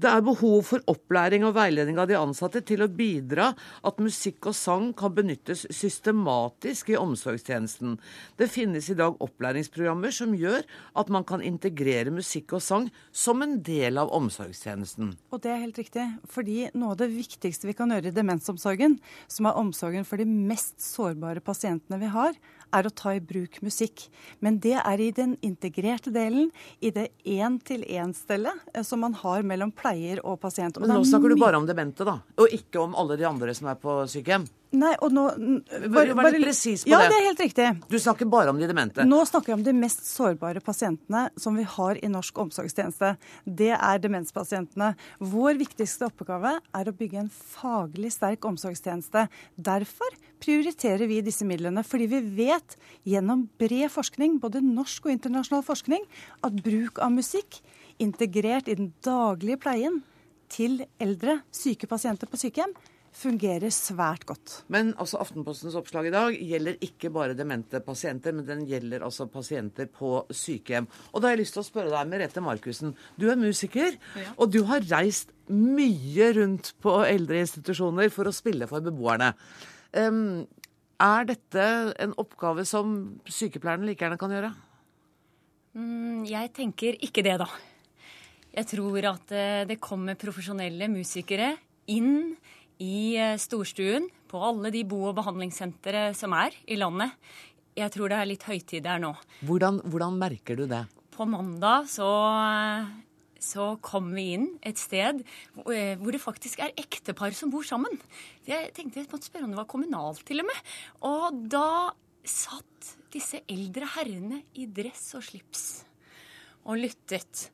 det er behov for opplæring og veiledning av de ansatte til å bidra at musikk og sang kan benyttes systematisk i omsorgstjenesten. Det finnes i dag opplæringsprogrammer som gjør at man kan integrere musikk og sang som en del av omsorgstjenesten. Og det er helt riktig, fordi noe av det viktigste vi kan gjøre i demensomsorgen, som er omsorgen for de mest sårbare pasientene vi har, er å ta i bruk musikk. Men det er i den integrerte delen, i det én-til-én-stellet eh, som man har mellom pleier og pasient. Og Men nå er snakker du bare om demente, da. Og ikke om alle de andre som er på sykehjem. Nei, og nå Bare, vær litt presis på ja, det. det er helt riktig. Du snakker bare om de demente. Nå snakker jeg om de mest sårbare pasientene som vi har i norsk omsorgstjeneste. Det er demenspasientene. Vår viktigste oppgave er å bygge en faglig sterk omsorgstjeneste. Derfor prioriterer vi disse midlene, fordi vi vet gjennom bred forskning, både norsk og internasjonal forskning, at bruk av musikk integrert i den daglige pleien til eldre syke pasienter på sykehjem fungerer svært godt. Men altså Aftenpostens oppslag i dag gjelder ikke bare demente pasienter, men den gjelder altså pasienter på sykehjem. Og da har jeg lyst til å spørre deg, Merete Markussen. Du er musiker, og du har reist mye rundt på eldreinstitusjoner for å spille for beboerne. Um, er dette en oppgave som sykepleierne like gjerne kan gjøre? Mm, jeg tenker ikke det, da. Jeg tror at eh, det kommer profesjonelle musikere inn i eh, storstuen på alle de bo- og behandlingssentre som er i landet. Jeg tror det er litt høytid der nå. Hvordan, hvordan merker du det? På mandag så, så kom vi inn et sted eh, hvor det faktisk er ektepar som bor sammen. Jeg tenkte jeg måtte spørre om det var kommunalt til og med. Og da satt disse eldre herrene i dress og slips og lyttet.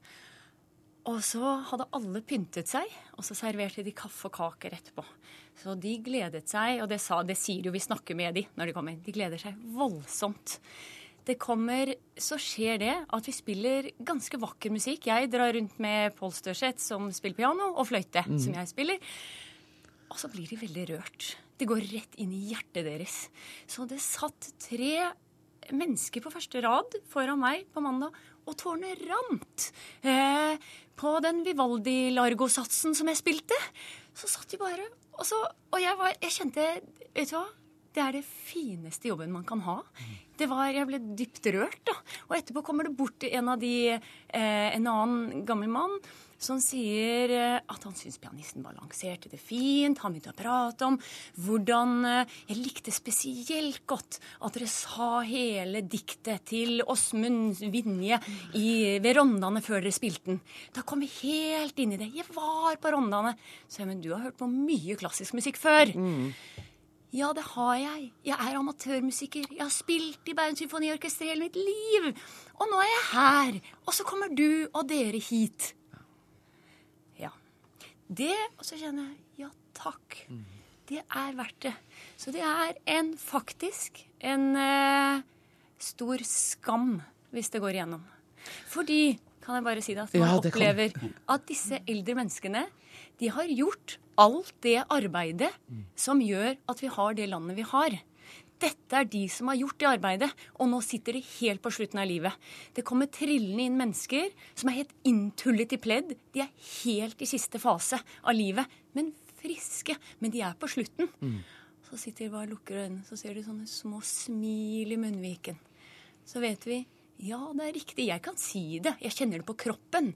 Og så hadde alle pyntet seg, og så serverte de kaffe og kaker etterpå. Så de gledet seg, og det, sa, det sier jo vi snakker med de når de kommer. De gleder seg voldsomt. Det kommer, Så skjer det at vi spiller ganske vakker musikk. Jeg drar rundt med Pål Størseth, som spiller piano, og fløyte, som jeg spiller. Og så blir de veldig rørt. Det går rett inn i hjertet deres. Så det satt tre mennesker på første rad foran meg på mandag, og tårene rant. Eh, på den Vivaldi-largo-satsen som jeg spilte, så satt de bare Og, så, og jeg, var, jeg kjente Vet du hva? Det er det fineste jobben man kan ha. Det var, Jeg ble dypt rørt, da. Og etterpå kommer det bort en av de, eh, en annen gammel mann som sier eh, at han syns pianisten balanserte det fint. Han begynte å prate om hvordan eh, Jeg likte spesielt godt at dere sa hele diktet til Åsmund Vinje i, ved Rondane før dere spilte den. Da kom vi helt inn i det. Jeg var på Rondane. Så jeg, men du har hørt på mye klassisk musikk før. Ja, det har jeg. Jeg er amatørmusiker. Jeg har spilt i Bergen Symfoniorkester hele mitt liv. Og nå er jeg her. Og så kommer du og dere hit. Det, og så kjenner jeg ja takk. Det er verdt det. Så det er en faktisk en eh, stor skam hvis det går igjennom. Fordi kan jeg bare si det, at Ja, man opplever kan- at disse eldre menneskene de har gjort alt det arbeidet som gjør at vi har det landet vi har. Dette er de som har gjort det arbeidet, og nå sitter de helt på slutten av livet. Det kommer trillende inn mennesker som er helt inntullet i pledd. De er helt i siste fase av livet, men friske. Men de er på slutten. Så sitter de bare og lukker øynene, så ser de sånne små smil i munnviken. Så vet vi ja, det er riktig, jeg kan si det, jeg kjenner det på kroppen.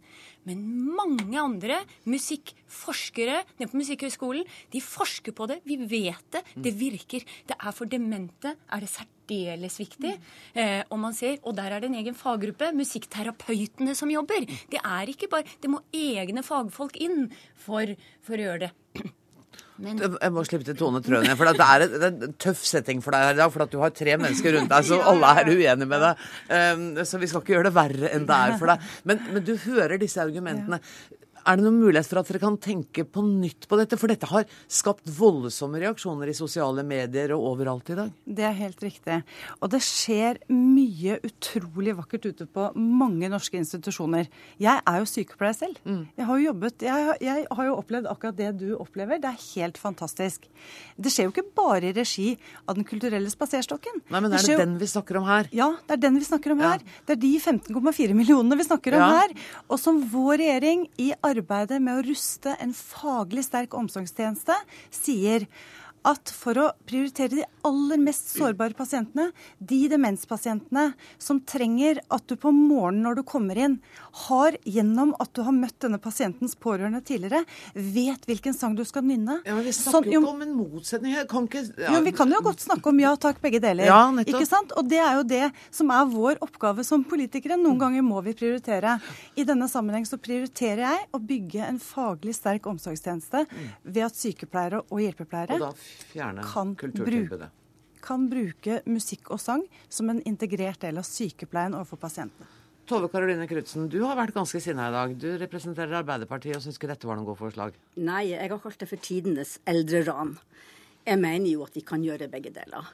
Men mange andre musikkforskere nede på Musikkhøgskolen, de forsker på det. Vi vet det, det virker. Det er for demente er det særdeles viktig. Eh, og man ser, og der er det en egen faggruppe, musikkterapeutene som jobber. Det er ikke bare, det må egne fagfolk inn for, for å gjøre det. Men Jeg må slippe til Tone Trøen igjen, for det er, et- det er en tøff setting for deg her i dag. For at du har tre mennesker rundt deg som alle er uenige med deg. Um, så vi skal ikke gjøre det verre enn det er for deg. Men, men du hører disse argumentene. Er det noen mulighet for at dere kan tenke på nytt på dette? For dette har skapt voldsomme reaksjoner i sosiale medier og overalt i dag. Det er helt riktig. Og det skjer mye utrolig vakkert ute på mange norske institusjoner. Jeg er jo sykepleier selv. Jeg har jo jobbet jeg, har- jeg har jo opplevd akkurat det du opplever. Det er helt fantastisk. Det skjer jo ikke bare i regi av Den kulturelle spaserstokken. Nei, men er skjer det jo- den vi snakker om her? Ja, det er den vi snakker om Ja. her. Det er de 15,4 millionene vi snakker om Ja. her. Og som vår regjering i arbeidet med å ruste en faglig sterk omsorgstjeneste sier at for å prioritere de aller mest sårbare pasientene, de demenspasientene som trenger at du på morgenen når du kommer inn, har gjennom at du har møtt denne pasientens pårørende tidligere, vet hvilken sang du skal nynne. Ja, men Vi Sånn- snakker jo jo, ikke om en motsetning. her. kan ikke ja. jo, vi kan jo godt snakke om ja takk, begge deler. Ja, nettopp. ikke sant? Og det er jo det som er vår oppgave som politikere. Noen ganger må vi prioritere. I denne sammenheng så prioriterer jeg å bygge en faglig sterk omsorgstjeneste ved at sykepleiere og hjelpepleiere Og fjerne kan kulturtilbudet. kan bruke musikk og sang som en integrert del av sykepleien overfor pasientene. Tove Karoline Knutsen, du har vært ganske sinna i dag. Du representerer Arbeiderpartiet og syns ikke dette var noe godt forslag. Nei, jeg har kalt det for tidenes eldreran. Jeg mener jo at vi kan gjøre begge deler.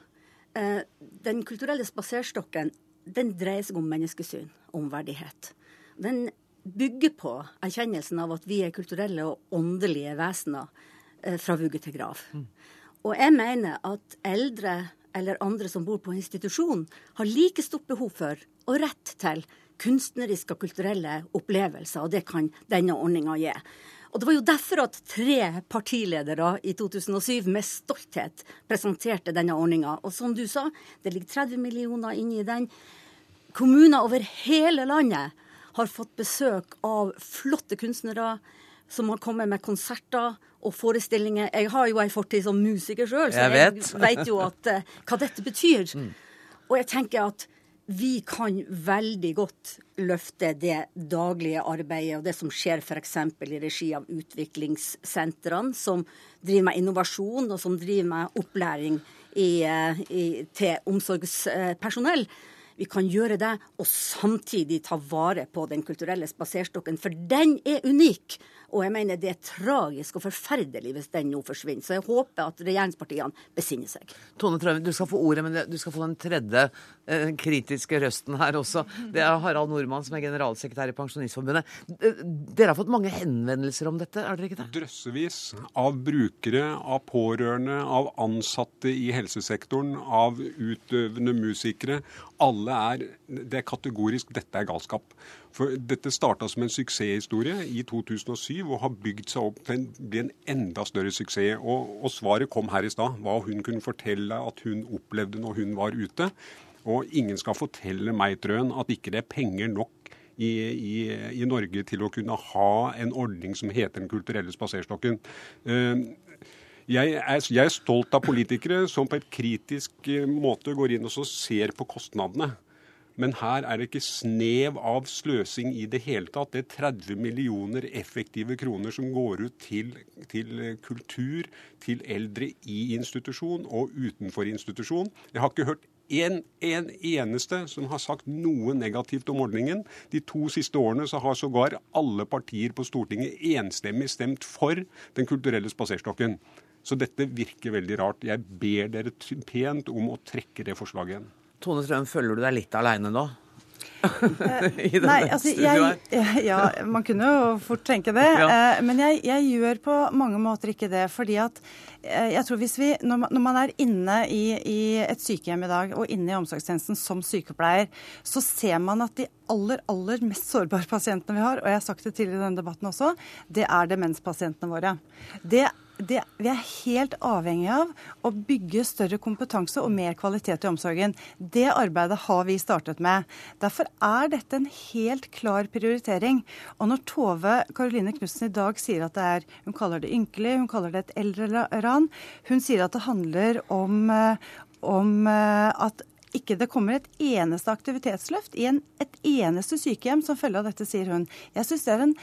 Eh, Den kulturelle spaserstokken den dreier seg om menneskesyn, om verdighet. Den bygger på erkjennelsen av at vi er kulturelle og åndelige vesener eh, fra vugge til grav. Og jeg mener at eldre eller andre som bor på institusjon, har like stort behov for og rett til kunstneriske og kulturelle opplevelser, og det kan denne ordninga gi. Og Det var jo derfor at tre partiledere i 2007 med stolthet presenterte denne ordninga. Og som du sa, det ligger 30 millioner inne i den. Kommuner over hele landet har fått besøk av flotte kunstnere som har kommet med konserter og forestillinger. Jeg har jo ei fortid som musiker sjøl, så Jeg jeg vet. vet jo at, eh, hva dette betyr. Og jeg tenker at vi kan veldig godt løfte det daglige arbeidet og det som skjer f.eks. i regi av utviklingssentrene, som driver med innovasjon og som driver med opplæring i, eh, i, til omsorgspersonell. Vi kan gjøre det og samtidig ta vare på Den kulturelle spaserstokken, for den er unik. Og jeg mener det er tragisk og forferdelig hvis den nå forsvinner. Så jeg håper at regjeringspartiene besinner seg. Tone Trøen, du skal få ordet, men du skal få den tredje eh, kritiske røsten her også. Det er Harald Nordmann, som er generalsekretær i Pensjonistforbundet. Eh, Dere har fått mange henvendelser om dette, er dere ikke det? Drøssevis av brukere, av pårørende, av ansatte i helsesektoren, av utøvende musikere. Alle er Det er kategorisk dette er galskap. For dette starta som en suksesshistorie i 2007 og har bygd seg opp til å bli en enda større suksess. Og, og svaret kom her i stad. Hva hun kunne fortelle at hun opplevde når hun var ute. Og ingen skal fortelle meg, Trøen, at ikke det er penger nok i, i, i Norge til å kunne ha en ordning som heter Den kulturelle spaserstokken. Eh, Jeg er, jeg er stolt av politikere som på et kritisk eh, måte går inn og ser på kostnadene. Men her er det ikke snev av sløsing i det hele tatt. Det er 30 millioner effektive kroner som går ut til, til eh, kultur, til eldre i institusjon og utenfor institusjon. Jeg har ikke hørt en, en eneste som har sagt noe negativt om ordningen. De to siste årene så har sågar alle partier på Stortinget enstemmig stemt for Den kulturelle spaserstokken. Så dette virker veldig rart. Jeg ber dere pent om å trekke det forslaget igjen. Tone Strøm, føler du deg litt aleine nå? I denne Nei, altså, jeg, ja, man kunne jo fort tenke det. Ja. Eh, Men jeg, jeg gjør på mange måter ikke det. fordi at eh, jeg tror hvis vi, Når man, når man er inne i, i et sykehjem i dag, og inne i omsorgstjenesten som sykepleier, så ser man at de aller, aller mest sårbare pasientene vi har, og jeg har sagt det tidligere i denne debatten også, det er demenspasientene våre. Det det, vi er helt avhengig av å bygge større kompetanse og mer kvalitet i omsorgen. Det arbeidet har vi startet med. Derfor er dette en helt klar prioritering. Og når Tove Karoline Knutsen i dag sier at det er Hun kaller det ynkelig, hun kaller det et eldreran. Hun sier at det handler om, eh, om eh, at ikke det kommer et eneste aktivitetsløft i en, et eneste sykehjem som følge av dette, sier hun. Jeg syns det er en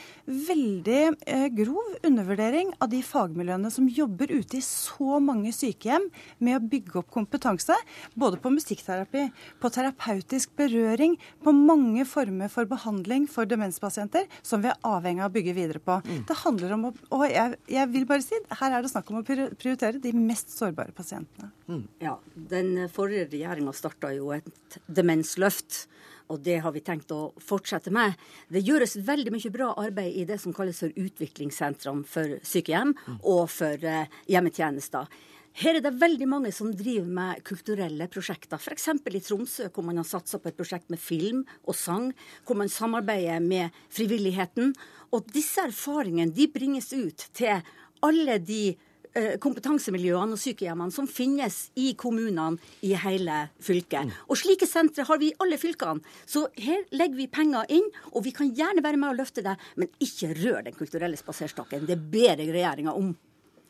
veldig eh, grov undervurdering av de fagmiljøene som jobber ute i så mange sykehjem med å bygge opp kompetanse, både på musikkterapi, på terapeutisk berøring, på mange former for behandling for demenspasienter, som vi er avhengig av å bygge videre på. Det handler om å, og jeg, jeg vil bare si, her er det snakk om å prioritere de mest sårbare pasientene. Ja, Den forrige regjeringa starta jo et demensløft. Og det har vi tenkt å fortsette med. Det gjøres veldig mye bra arbeid i det som kalles for utviklingssentrene for sykehjem og for eh, hjemmetjenester. Her er det veldig mange som driver med kulturelle prosjekter. F.eks. i Tromsø, hvor man har satsa på et prosjekt med film og sang. Hvor man samarbeider med frivilligheten. Og disse erfaringene de bringes ut til alle de kompetansemiljøene og sykehjemmene som finnes i kommunene i hele fylket. Og slike sentre har vi i alle fylkene. Så her legger vi penger inn, og vi kan gjerne være med og løfte det, men ikke rør Den kulturelle spaserstokken. Det ber jeg regjeringa om.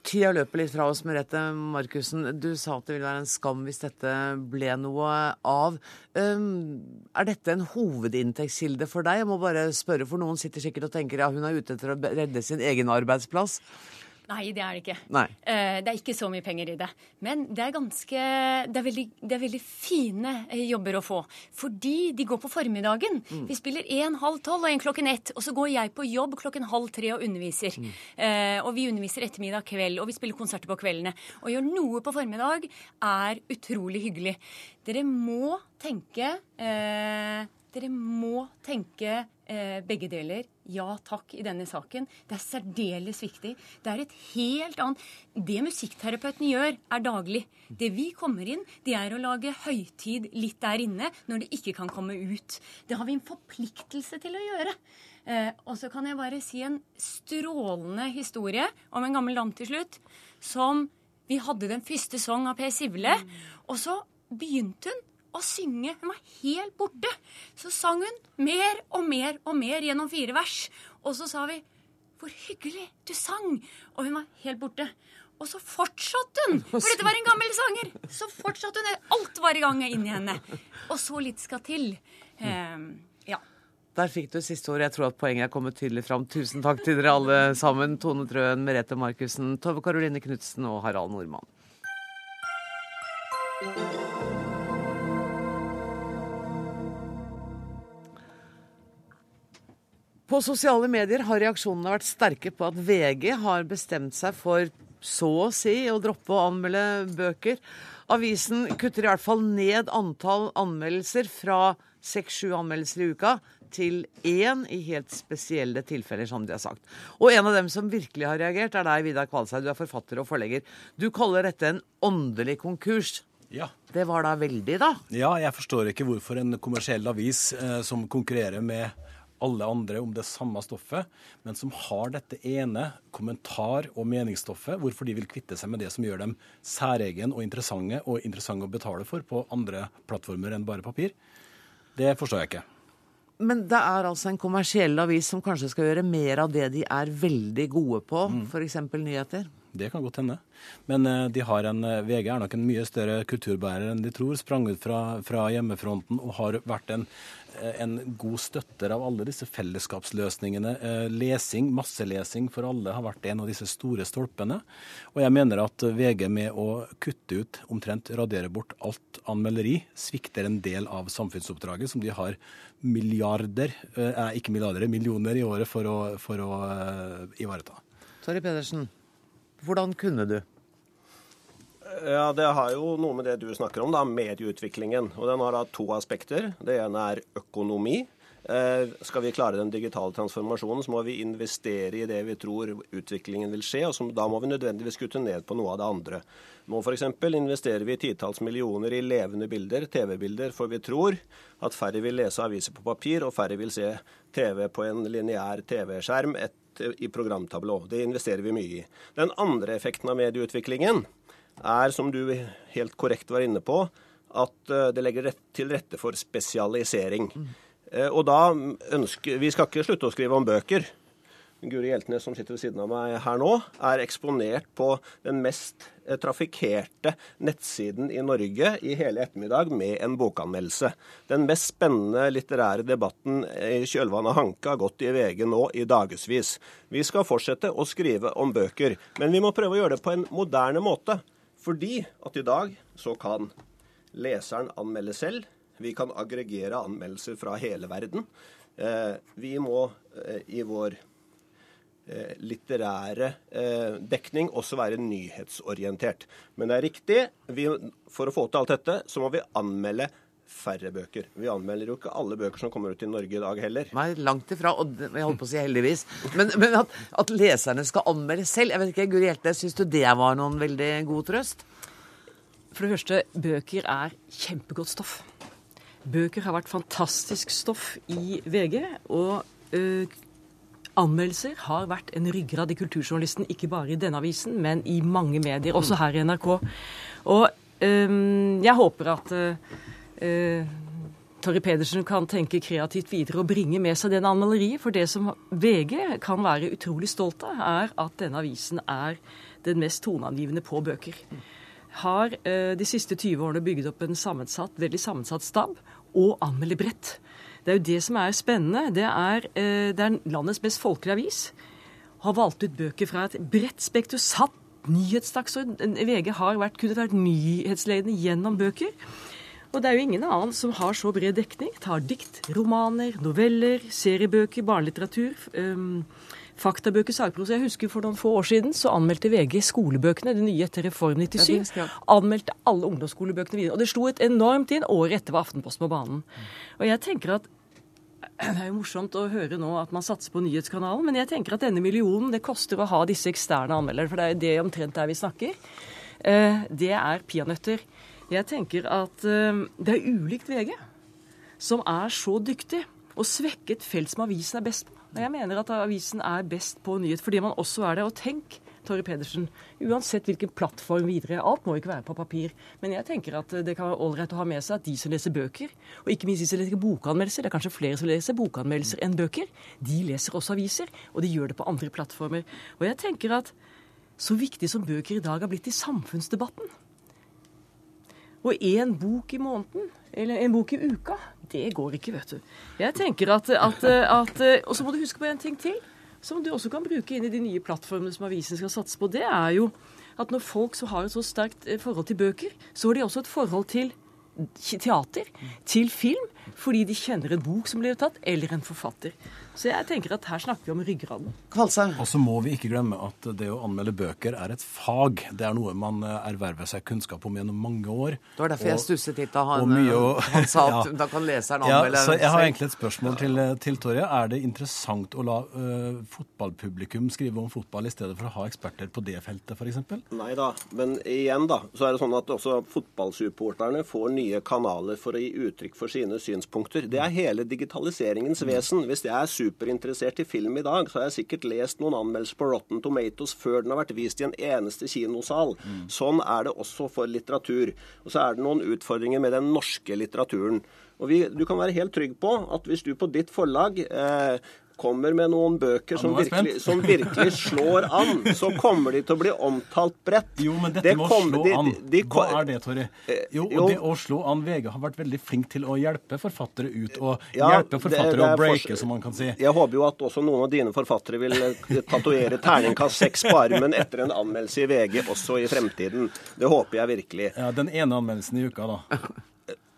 Tida løper litt fra oss, Merete Markussen. Du sa at det ville være en skam hvis dette ble noe av. Er dette en hovedinntektskilde for deg? Jeg må bare spørre, for noen sitter sikkert og tenker ja, hun er ute etter å redde sin egen arbeidsplass. Nei, det er det ikke. Nei. Eh, det er ikke så mye penger i det. Men det er ganske Det er veldig, det er veldig fine eh, jobber å få. Fordi de går på formiddagen. Mm. Vi spiller én halv tolv og en klokken ett. Og så går jeg på jobb klokken halv tre og underviser. Eh, og vi underviser ettermiddag kveld, og vi spiller konserter på kveldene. Å gjøre noe på formiddag er utrolig hyggelig. Dere må tenke eh, dere må tenke begge deler. Ja takk i denne saken. Det er særdeles viktig. Det er et helt annet Det musikkterapeuten gjør, er daglig. Det vi kommer inn, det er å lage høytid litt der inne når det ikke kan komme ut. Det har vi en forpliktelse til å gjøre. Eh, og så kan jeg bare si en strålende historie om en gammel dam til slutt. Som Vi hadde den første sang av Per Sivle, og så begynte hun å synge. Hun var helt borte. Så sang hun mer og mer og mer gjennom fire vers. Og så sa vi 'Hvor hyggelig du sang'. Og hun var helt borte. Og så fortsatte hun, for dette var en gammel sanger. Så fortsatte hun. Alt var i gang inni henne. Og så litt skal til. Um, ja. Der fikk du siste ord. Jeg tror at poenget er kommet tydelig fram. Tusen takk til dere alle sammen. Tone Trøen, Merete Markussen, Tove Karoline Knutsen og Harald Nordmann. På sosiale medier har reaksjonene vært sterke på at VG har bestemt seg for så å si å droppe å anmelde bøker. Avisen kutter i hvert fall ned antall anmeldelser fra seks-sju anmeldelser i uka til én i helt spesielle tilfeller, som de har sagt. Og en av dem som virkelig har reagert, er deg, Vidar Kvalsheim. Du er forfatter og forlegger. Du kaller dette en åndelig konkurs. Ja. Det var da veldig, da? Ja, jeg forstår ikke hvorfor en kommersiell avis eh, som konkurrerer med alle andre om det samme stoffet, men som har dette ene kommentar- og meningsstoffet, hvorfor de vil kvitte seg med det som gjør dem særegen og interessante, og interessante å betale for på andre plattformer enn bare papir, det forstår jeg ikke. Men det er altså en kommersiell avis som kanskje skal gjøre mer av det de er veldig gode på, f.eks. nyheter? Det kan godt hende. Men eh, de har en, eh, VG er nok en mye større kulturbærer enn de tror. Sprang ut fra, fra hjemmefronten og har vært en, eh, en god støtter av alle disse fellesskapsløsningene. Lesing, masselesing for alle har vært en av disse store stolpene. Og jeg mener at VG med å kutte ut, omtrent radere bort alt anmelderi, svikter en del av samfunnsoppdraget som de har milliarder, eh, ikke milliarder, millioner i året for å, for å eh, ivareta. Torry Pedersen, hvordan kunne du? Ja, Det har jo noe med det du snakker om, da, medieutviklingen. Og Den har da to aspekter. Det ene er økonomi. Eh, skal vi klare den digitale transformasjonen, så må vi investere i det vi tror utviklingen vil skje. og så, Da må vi nødvendigvis kutte ned på noe av det andre. Nå f.eks. investerer vi titalls millioner i levende bilder, TV-bilder, for vi tror at færre vil lese aviser på papir, og færre vil se TV på en lineær TV-skjerm i programtablå. Det investerer vi mye i. Den andre effekten av medieutviklingen er, som du helt korrekt var inne på, at eh, det legger til rette for spesialisering. Mm. Og da ønsker Vi skal ikke slutte å skrive om bøker. Guri Hjeltnes, som sitter ved siden av meg her nå, er eksponert på den mest eh, trafikkerte nettsiden i Norge i hele ettermiddag med en bokanmeldelse. Den mest spennende litterære debatten i kjølvannet av Hanke har gått i VG nå i dagevis. Vi skal fortsette å skrive om bøker, men vi må prøve å gjøre det på en moderne måte. Fordi at i dag så kan leseren anmelde selv. Vi kan aggregere anmeldelser fra hele verden. Eh, vi må eh, i vår Eh, litterære eh, dekning også være nyhetsorientert. Men det er riktig. Vi, for å få til alt dette, så må vi anmelde færre bøker. Vi anmelder jo ikke alle bøker som kommer ut i Norge i dag heller. Nei, langt ifra. Og jeg holdt på å si heldigvis. Men, men at, at, leserne skal anmelde selv, jeg vet ikke, Guri Hjelte, syns du det var noen veldig god trøst? For det første, bøker er kjempegodt stoff. Bøker har vært fantastisk stoff i VG. og øh, Anmeldelser har vært en ryggrad i kulturjournalisten, ikke bare i denne avisen, men i mange medier, også her i NRK. Og um, jeg håper at uh, Torry Pedersen kan tenke kreativt videre og bringe med seg den anmelderiet. For det som VG kan være utrolig stolt av, er at denne avisen er den mest toneangivende på bøker. Har uh, de siste 20 årene bygget opp en sammensatt, veldig sammensatt stab og anmelder bredt. Det er jo det som er spennende. Det er, eh, det er landets mest folkelige avis. Har valgt ut bøker fra et bredt spekter. Satt nyhetsdagsorden. VG har vært, kunnet vært nyhetsledende gjennom bøker. Og det er jo ingen annen som har så bred dekning. Tar dikt, romaner, noveller, seriebøker, barnelitteratur. Um, faktabøker, sagprosa. Jeg husker For noen få år siden så anmeldte VG skolebøkene, det nye etter Reform 97. Anmeldte alle ungdomsskolebøkene videre. Og det slo et enormt inn. Året etter var Aftenposten på banen. Og jeg tenker at det er jo morsomt å høre nå at man satser på nyhetskanalen, men jeg tenker at denne millionen det koster å ha disse eksterne anmelderne, for det er jo det omtrent der vi snakker. Eh, det er peanøtter. Jeg tenker at eh, det er ulikt VG, som er så dyktig og svekket felt som avisen er best på. Jeg mener at avisen er best på nyhet fordi man også er det. Og tenk Torry Pedersen. Uansett hvilken plattform videre. Alt må ikke være på papir. Men jeg tenker at det kan være ålreit å ha med seg at de som leser bøker, og ikke minst de som leser bokanmeldelser, det er kanskje flere som leser bokanmeldelser enn bøker, de leser også aviser, og de gjør det på andre plattformer. Og jeg tenker at så viktig som bøker i dag har blitt i samfunnsdebatten, og én bok i måneden, eller en bok i uka, det går ikke, vet du. Jeg tenker at, at, at Og så må du huske på en ting til som du også kan bruke inn i de nye plattformene som avisen skal satse på, det er jo at når folk så har et så sterkt eh, forhold til bøker, så har de også et forhold til teater, til film, fordi de kjenner en bok som blir tatt, eller en forfatter. Så jeg tenker at her snakker vi om ryggraden. Og så må vi ikke glemme at det å anmelde bøker er et fag. Det er noe man eh, erverver seg kunnskap om gjennom mange år. Det var derfor og, jeg stusset litt da han, og, han sa at ja. da kan leseren anmelde ja, så Jeg har egentlig et spørsmål til, eh, til Torje. Er det interessant å la uh, fotballpublikum skrive om fotball i stedet for å ha eksperter på det feltet, f.eks.? Nei da, men igjen da, så er det sånn at også fotballsupporterne får nye kanaler for å gi uttrykk for sine synspunkter. Det er hele digitaliseringens vesen. Hvis det er superinteressert i film i dag, så har jeg sikkert lest noen anmeldelser på Rotten Tomatoes før den har vært vist i en eneste kinosal. Mm. Sånn er det også for litteratur. Og så er det noen utfordringer med den norske litteraturen. Og vi, Du kan være helt trygg på at hvis du på ditt forlag eh, kommer med noen bøker som, virkelig, som, virkelig, slår an, så kommer de til å bli omtalt bredt. Jo, men dette med å slå an, de, de, hva er det, Torry? Eh, jo, jo, det å slå an VG har vært veldig flink til å hjelpe forfattere ut, og ja, hjelpe forfattere det, det å breake, som man kan si. Jeg håper jo at også noen av dine forfattere vil eh, tatovere terningkast seks på armen etter en anmeldelse i VG også i fremtiden. Det håper jeg virkelig. Ja, Den ene anmeldelsen i uka, da.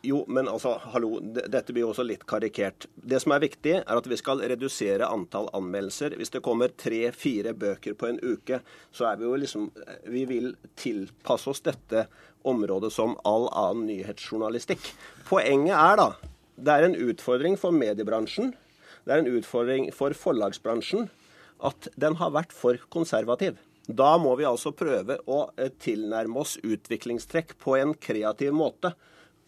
Jo, men altså, hallo, dette blir jo også litt karikert. Det som er viktig, er at vi skal redusere antall anmeldelser. Hvis det kommer tre-fire bøker på en uke, så er vi jo liksom Vi vil tilpasse oss dette området som all annen nyhetsjournalistikk. Poenget er da det er en utfordring for mediebransjen, det er en utfordring for forlagsbransjen, at den har vært for konservativ. Da må vi altså prøve å eh, tilnærme oss utviklingstrekk på en kreativ måte.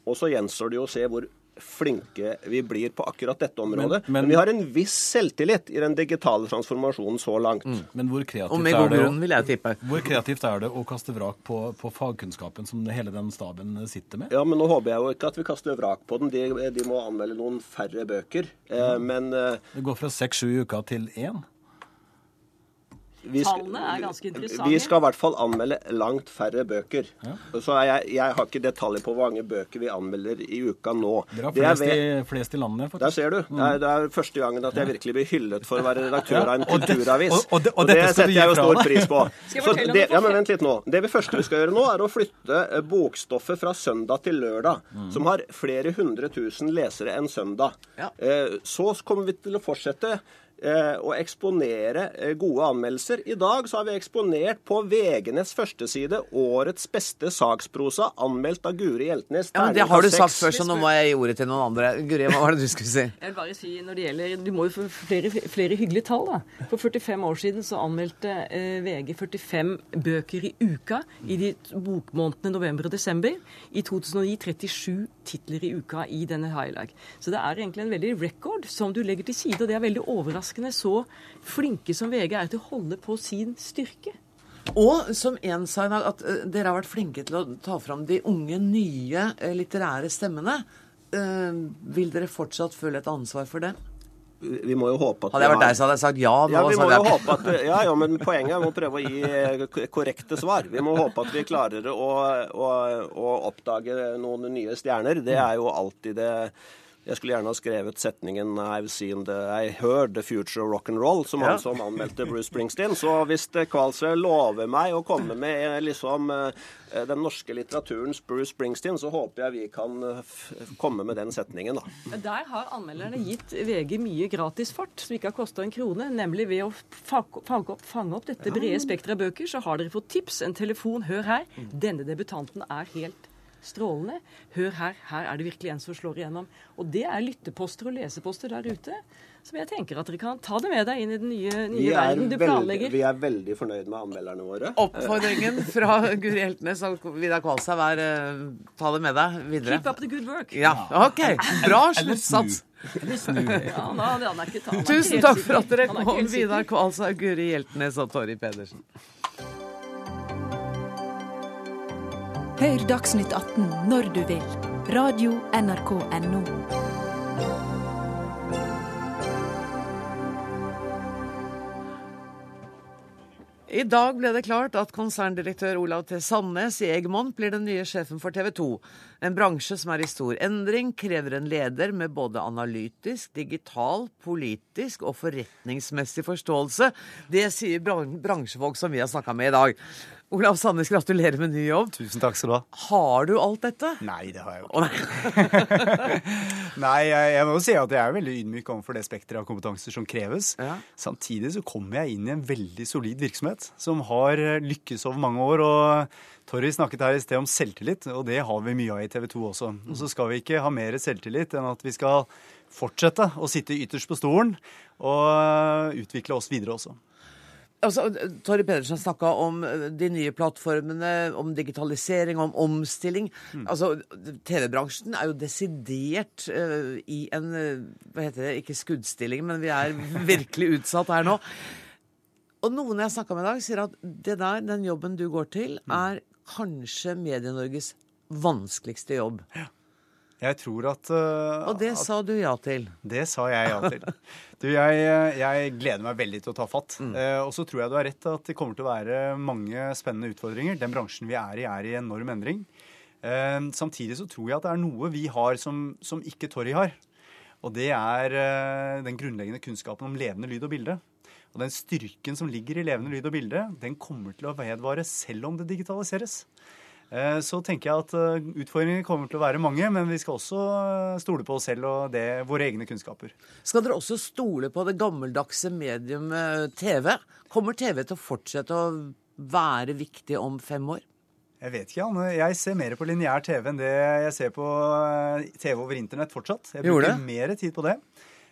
Og så gjenstår det jo å se hvor flinke vi blir på akkurat dette området. Men, Men- men- vi har en viss selvtillit i den digitale transformasjonen så langt. Men hvor kreativt, er det, å- vil jeg tippe. hvor kreativt er det å kaste vrak på, på fagkunnskapen som hele den staben sitter med? Ja, men nå håper jeg jo ikke at vi kaster vrak på den. De, de må anmelde noen færre bøker. Eh, men eh, Det går fra seks-sju uker til én. Vi, Tallene er ganske interessante. vi skal i hvert fall anmelde langt færre bøker. Så er jeg, jeg har ikke detaljer på hvor mange bøker vi anmelder i uka nå. Dere har Det er flest, ved- i, flest i landet, faktisk. Der ser du. Det er, det er første gangen at jeg virkelig blir hyllet for å være redaktør av en kulturavis. og- og det- og Og det setter jeg jo stor pris på. Så det, ja, men vent litt nå. Det vi første vi skal gjøre nå, er å flytte eh, bokstoffet fra søndag til lørdag, Mm. som har flere hundre tusen lesere enn søndag. Ja. Så kommer vi til å fortsette eh, å eksponere eh, gode anmeldelser. I dag så har vi eksponert på VG-nets førsteside årets beste saksprosa, anmeldt av Guri Hjeltnes. Ja, men Det har du sagt før, så nå må jeg gi ordet til noen andre. Guri, hva var det du skulle si? Jeg vil bare si når det gjelder, Du må jo få flere, flere hyggelige tall. da. For 45 år siden så anmeldte eh, VG 45 bøker i uka i de bokmånedene november og desember. I 2009 37 titler i uka i denne highlight. Så det er egentlig en veldig record som du legger til side. Og det er veldig overraskende så flinke som VG er til å holde på sin styrke. Og som en sa i dag, at eh, dere har vært flinke til å ta fram de unge, nye eh, litterære stemmene. Eh, vil dere fortsatt føle et ansvar for det? Vi må jo håpe at Hadde jeg vært har- deg, så hadde jeg sagt ja. Nå, Ja, vi må jo jeg- håpe at, ja, ja, men poenget er å prøve å gi korrekte svar. Vi må håpe at vi klarer å, å, å oppdage noen nye stjerner. Det er jo alltid det jeg skulle gjerne ha skrevet setningen I've seen the, I heard the future of rock and roll, som Ja. han som anmeldte Bruce Springsteen. Så hvis Kvalsø lover meg å komme med eh, liksom eh, den norske litteraturens Bruce Springsteen, så håper jeg vi kan eh, komme med den setningen, da. Der har anmelderne gitt VG mye gratisfart, som ikke har kosta en krone. Nemlig ved å fange fange opp, fange opp dette brede spekteret av bøker, så har dere fått tips, en telefon. Hør her. Denne debutanten er helt strålende. Hør her, her er det virkelig en som slår igjennom. Og det er lytteposter og leseposter der ute som jeg tenker at dere kan ta det med deg inn i den nye, nye er, verden du veldig, planlegger. vi er veldig fornøyd med anmelderne våre. Oppfordringen fra Guri Heltnes og Vidar Kvalstad er uh, ta det med deg videre. Keep up the good work. Ja, OK. Bra sluttsats. Ja, Tusen takk for at dere er kom. Vidar Kvalstad, Guri Hjeltnes og Torry Pedersen. Hør Dagsnytt 18 når du vil. Radio NRK Radio.nrk.no. I dag ble det klart at konserndirektør Olav T. Sandnes i Egmont blir den nye sjefen for TV 2. En bransje som er i stor endring, krever en leder med både analytisk, digital, politisk og forretningsmessig forståelse. Det sier bransjefolk som vi har snakka med i dag. Olav Sandnes, gratulerer med ny jobb. Tusen takk skal du ha. Har du alt dette? Nei, det har jeg jo ikke. nei. Jeg, jeg må jo si at jeg er veldig ydmyk overfor det spekteret av kompetanser som kreves. Samtidig så kommer jeg inn i en veldig solid virksomhet som har eh, lykkes over mange år. og Torry snakket her i sted om selvtillit, og det har vi mye av i TV 2 også. Og så skal vi ikke ha mer selvtillit enn at vi skal fortsette å sitte ytterst på stolen og utvikle oss videre også. Altså, Torry Pedersen snakka om eh, de nye plattformene, om digitalisering, om omstilling. Altså, TV-bransjen er jo desidert uh, i en eh, Hva heter det? Ikke skuddstilling, men vi er virkelig utsatt her nå. Og noen jeg snakka med i dag, sier at det der, den jobben du går til, er kanskje Medie-Norges vanskeligste jobb. Jeg tror at uh, Og det at- sa du ja til. Det sa jeg ja til. Du, jeg, jeg gleder meg veldig til å ta fatt. Eh, og så tror jeg du har rett at det kommer til å være mange spennende utfordringer. Den bransjen vi er i, er i enorm endring. Uh, samtidig så tror jeg at det er noe vi har som, som ikke Torry har. Og det er eh, den grunnleggende kunnskapen om levende lyd og bilde. Og den styrken som ligger i levende lyd og bilde, den kommer til å vedvare selv om det digitaliseres. Eh, Så tenker jeg at eh, utfordringene kommer til å være mange, men vi skal også eh, stole på oss selv og det, våre egne kunnskaper. Skal dere også stole på det gammeldagse medium TV? Kommer TV til å fortsette å være viktig om fem år? Jeg vet ikke, Anne. Jeg ser mer på lineær TV enn det jeg ser på TV over internett fortsatt. Jeg bruker mer tid på det.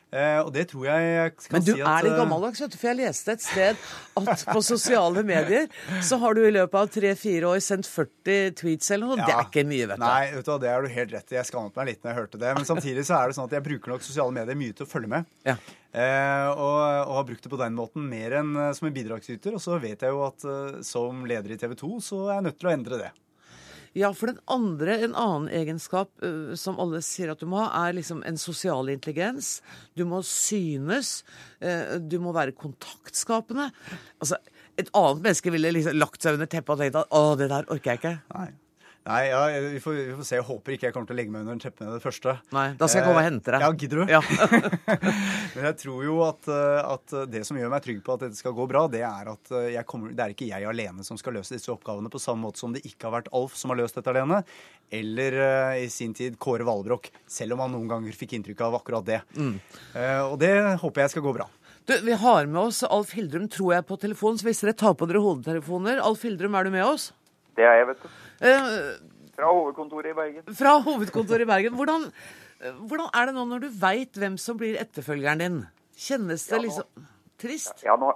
Eh, og det tror jeg jeg kan Men du si at er litt eh, gammeldags, vet du. For jeg leste et sted at på sosiale medier så har du i løpet av tre-fire år sendt 40 tweets eller noe. Det er ikke mye, vet du. Nei, vet du, det er du helt rett i. Jeg skammet meg litt når jeg hørte det. Men samtidig så er det sånn at jeg bruker nok sosiale medier mye til å følge med. Eh, og, og har brukt det på den måten mer enn eh, som en bidragsyter. Og så vet jeg jo at eh, som leder i TV 2 så er jeg nødt til å endre det. Ja, for den andre, en annen egenskap uh, som alle sier at du må ha, er liksom en sosial intelligens. Du må synes. Uh, du må være kontaktskapende. Altså, et annet menneske ville liksom lagt seg under teppet og tenkt at å, det der orker jeg ikke. Nei. Nei, ja, vi, får, vi får se. Jeg håper ikke jeg kommer til å legge meg under en teppe med det første. Nei, da skal jeg komme og hente deg. Ja, gidder du? Ja. Men jeg tror jo at, eh, at det som gjør meg trygg på at dette skal gå bra, det er at eh, jeg kommer, det er ikke jeg alene som skal løse disse oppgavene, på samme måte som det ikke har vært Alf som har løst dette alene, eller eh, i sin tid Kåre Valbrokk, selv om han noen ganger fikk inntrykk av akkurat det. Mm. Eh, Og det håper jeg skal gå bra. Du, Vi har med oss Alf Hildrum, tror jeg, på telefon. Så hvis dere tar på dere hodetelefoner Alf Hildrum, er du med oss? Det er jeg, vet du. Eh, Fra hovedkontoret i Bergen. fra hovedkontoret i Bergen. Hvordan, hvordan er det nå når du veit hvem som blir etterfølgeren din? Kjennes det Ja, liksom trist? Ja, nå,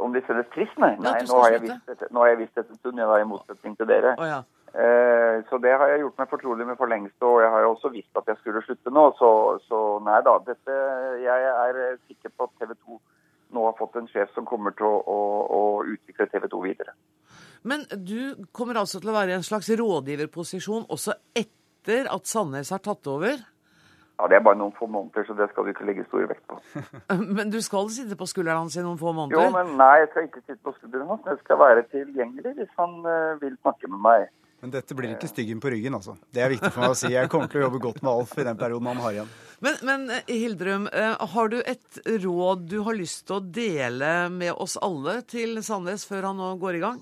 Om det kjennes trist, nei. Nei nå, har dette, nå har jeg visst dette en stund, jeg da, i motsetning til dere. Oh, ja. Eh, så det har jeg gjort meg fortrolig med for lengst, og jeg har jo også visst at jeg skulle slutte nå. Så, så nei da, dette, jeg er sikker på at TV 2 nå har fått en sjef som kommer til å, å, å utvikle TV 2 videre. Men du kommer altså til å være i en slags rådgiverposisjon også etter at Sandnes har tatt over? Ja, Det er bare noen få måneder, så det skal du ikke legge stor vekt på. Men du skal sitte på skulderen hans i noen få måneder? Jo, men nei, jeg skal ikke sitte på skulderen hans. Jeg skal være tilgjengelig hvis han uh, vil snakke med meg. Men dette blir ikke styggen på ryggen, altså. Det er viktig for meg å si. Jeg kommer til å jobbe godt med Alf i den perioden han har igjen. Men, men eh, Hildrum, eh, har du et råd du har lyst til å dele med oss alle til Sandnes før han nå går i gang?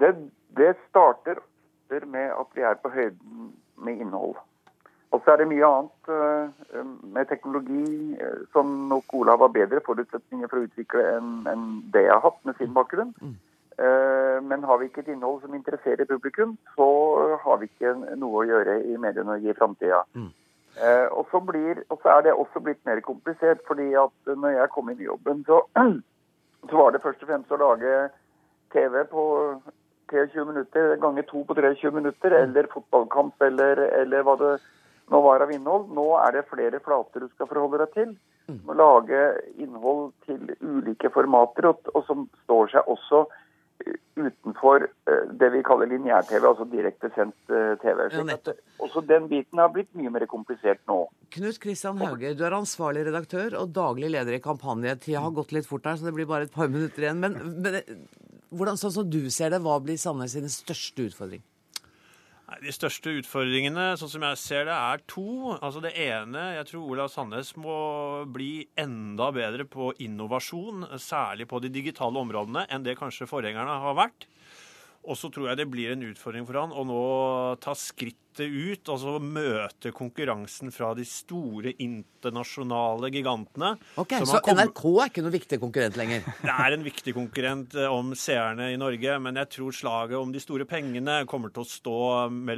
Det, det starter med at vi er på høyden med innhold. Og så er det mye annet eh, med teknologi eh, som nok Olav har bedre forutsetninger for å utvikle enn det jeg har hatt med sin bakgrunn. Eh, Men har vi ikke et innhold som interesserer publikum, så har vi ikke noe å gjøre i mediene i framtida. Mm. og så er det også blitt mer komplisert, fordi at når jeg kom inn i jobben, så, så var det først og fremst å lage TV på 23 minutter ganger to på 23 minutter, eller fotballkamp, eller, eller hva det nå var av innhold. Nå er det flere flater du skal forholde deg til. Du må lage innhold til ulike formater, og, og som står seg også eh, utenfor eh, det vi kaller lineær-TV, altså direktesendt uh, TV. Så også den biten har blitt mye mer komplisert nå. Knut Kristian Hauge, du er ansvarlig redaktør og daglig leder i kampanje. Tida har gått litt fort her, så det blir bare et par minutter igjen. Men, men eh, hvordan, sånn som du ser det, hva blir Sandnes sin største utfordring? De største utfordringene, sånn som jeg ser det, er to. Altså Det ene, jeg tror Olav Sandnes må bli enda bedre på innovasjon, særlig på de digitale områdene, enn det kanskje forgjengerne har vært. Og så tror jeg det blir en utfordring for han å nå ta skrittet ut, altså møte konkurransen fra de store internasjonale gigantene. Ok, Så kommer- NRK er ikke noen viktig konkurrent lenger? det er en viktig konkurrent eh, om seerne i Norge, men jeg tror slaget om de store pengene kommer til å stå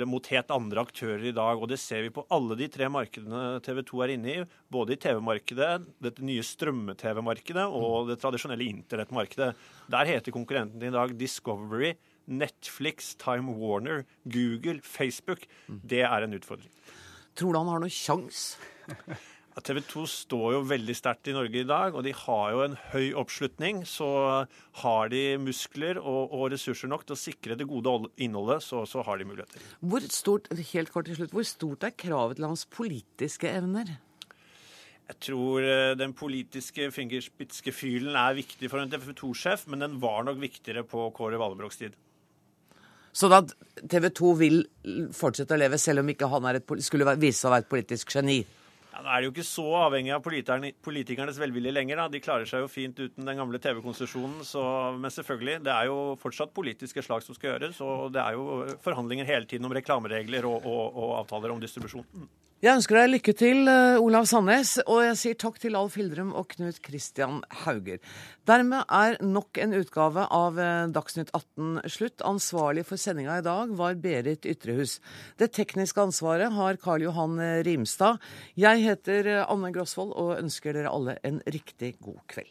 mot helt andre aktører i dag. Og det ser vi på alle de tre markedene TV 2 er inne i. Både i TV-markedet, dette nye strømme-TV-markedet og det tradisjonelle internettmarkedet. Der heter konkurrenten i dag Discovery, Netflix, Time Warner, Google, Facebook. Det er en utfordring. Tror du han har noen sjans? TV 2 står jo veldig sterkt i Norge i dag, og de har jo en høy oppslutning. Så har de muskler og, og ressurser nok til å sikre det gode innholdet, så, så har de muligheter. Hvor stort, helt kort til slutt, hvor stort er kravet til hans politiske evner? Jeg tror eh, den politiske fingerspitske fylen er viktig for en TV 2-sjef, men den var nok viktigere på Kåre Vallebrokks tid. Så at TV 2 vil fortsette å leve selv om ikke han et, skulle vise seg å være et politisk geni? Ja, nå er det jo ikke så avhengig av politikernes velvilje lenger. da. De klarer seg jo fint uten den gamle TV-konsesjonen. Men selvfølgelig, det er jo fortsatt politiske slag som skal gjøres. Og det er jo forhandlinger hele tiden om reklameregler og, og, og avtaler om distribusjon. Jeg ønsker deg lykke til, eh, Olav Sandnes, og jeg sier takk til Alf Hildrum og Knut Christian Hauger. Dermed er nok en utgave av eh, Dagsnytt 18 slutt. Ansvarlig for sendinga i dag var Berit Ytrehus. Det tekniske ansvaret har Karl Johan eh, Rimstad. Jeg heter Anne Grosvold og ønsker dere alle en riktig god kveld.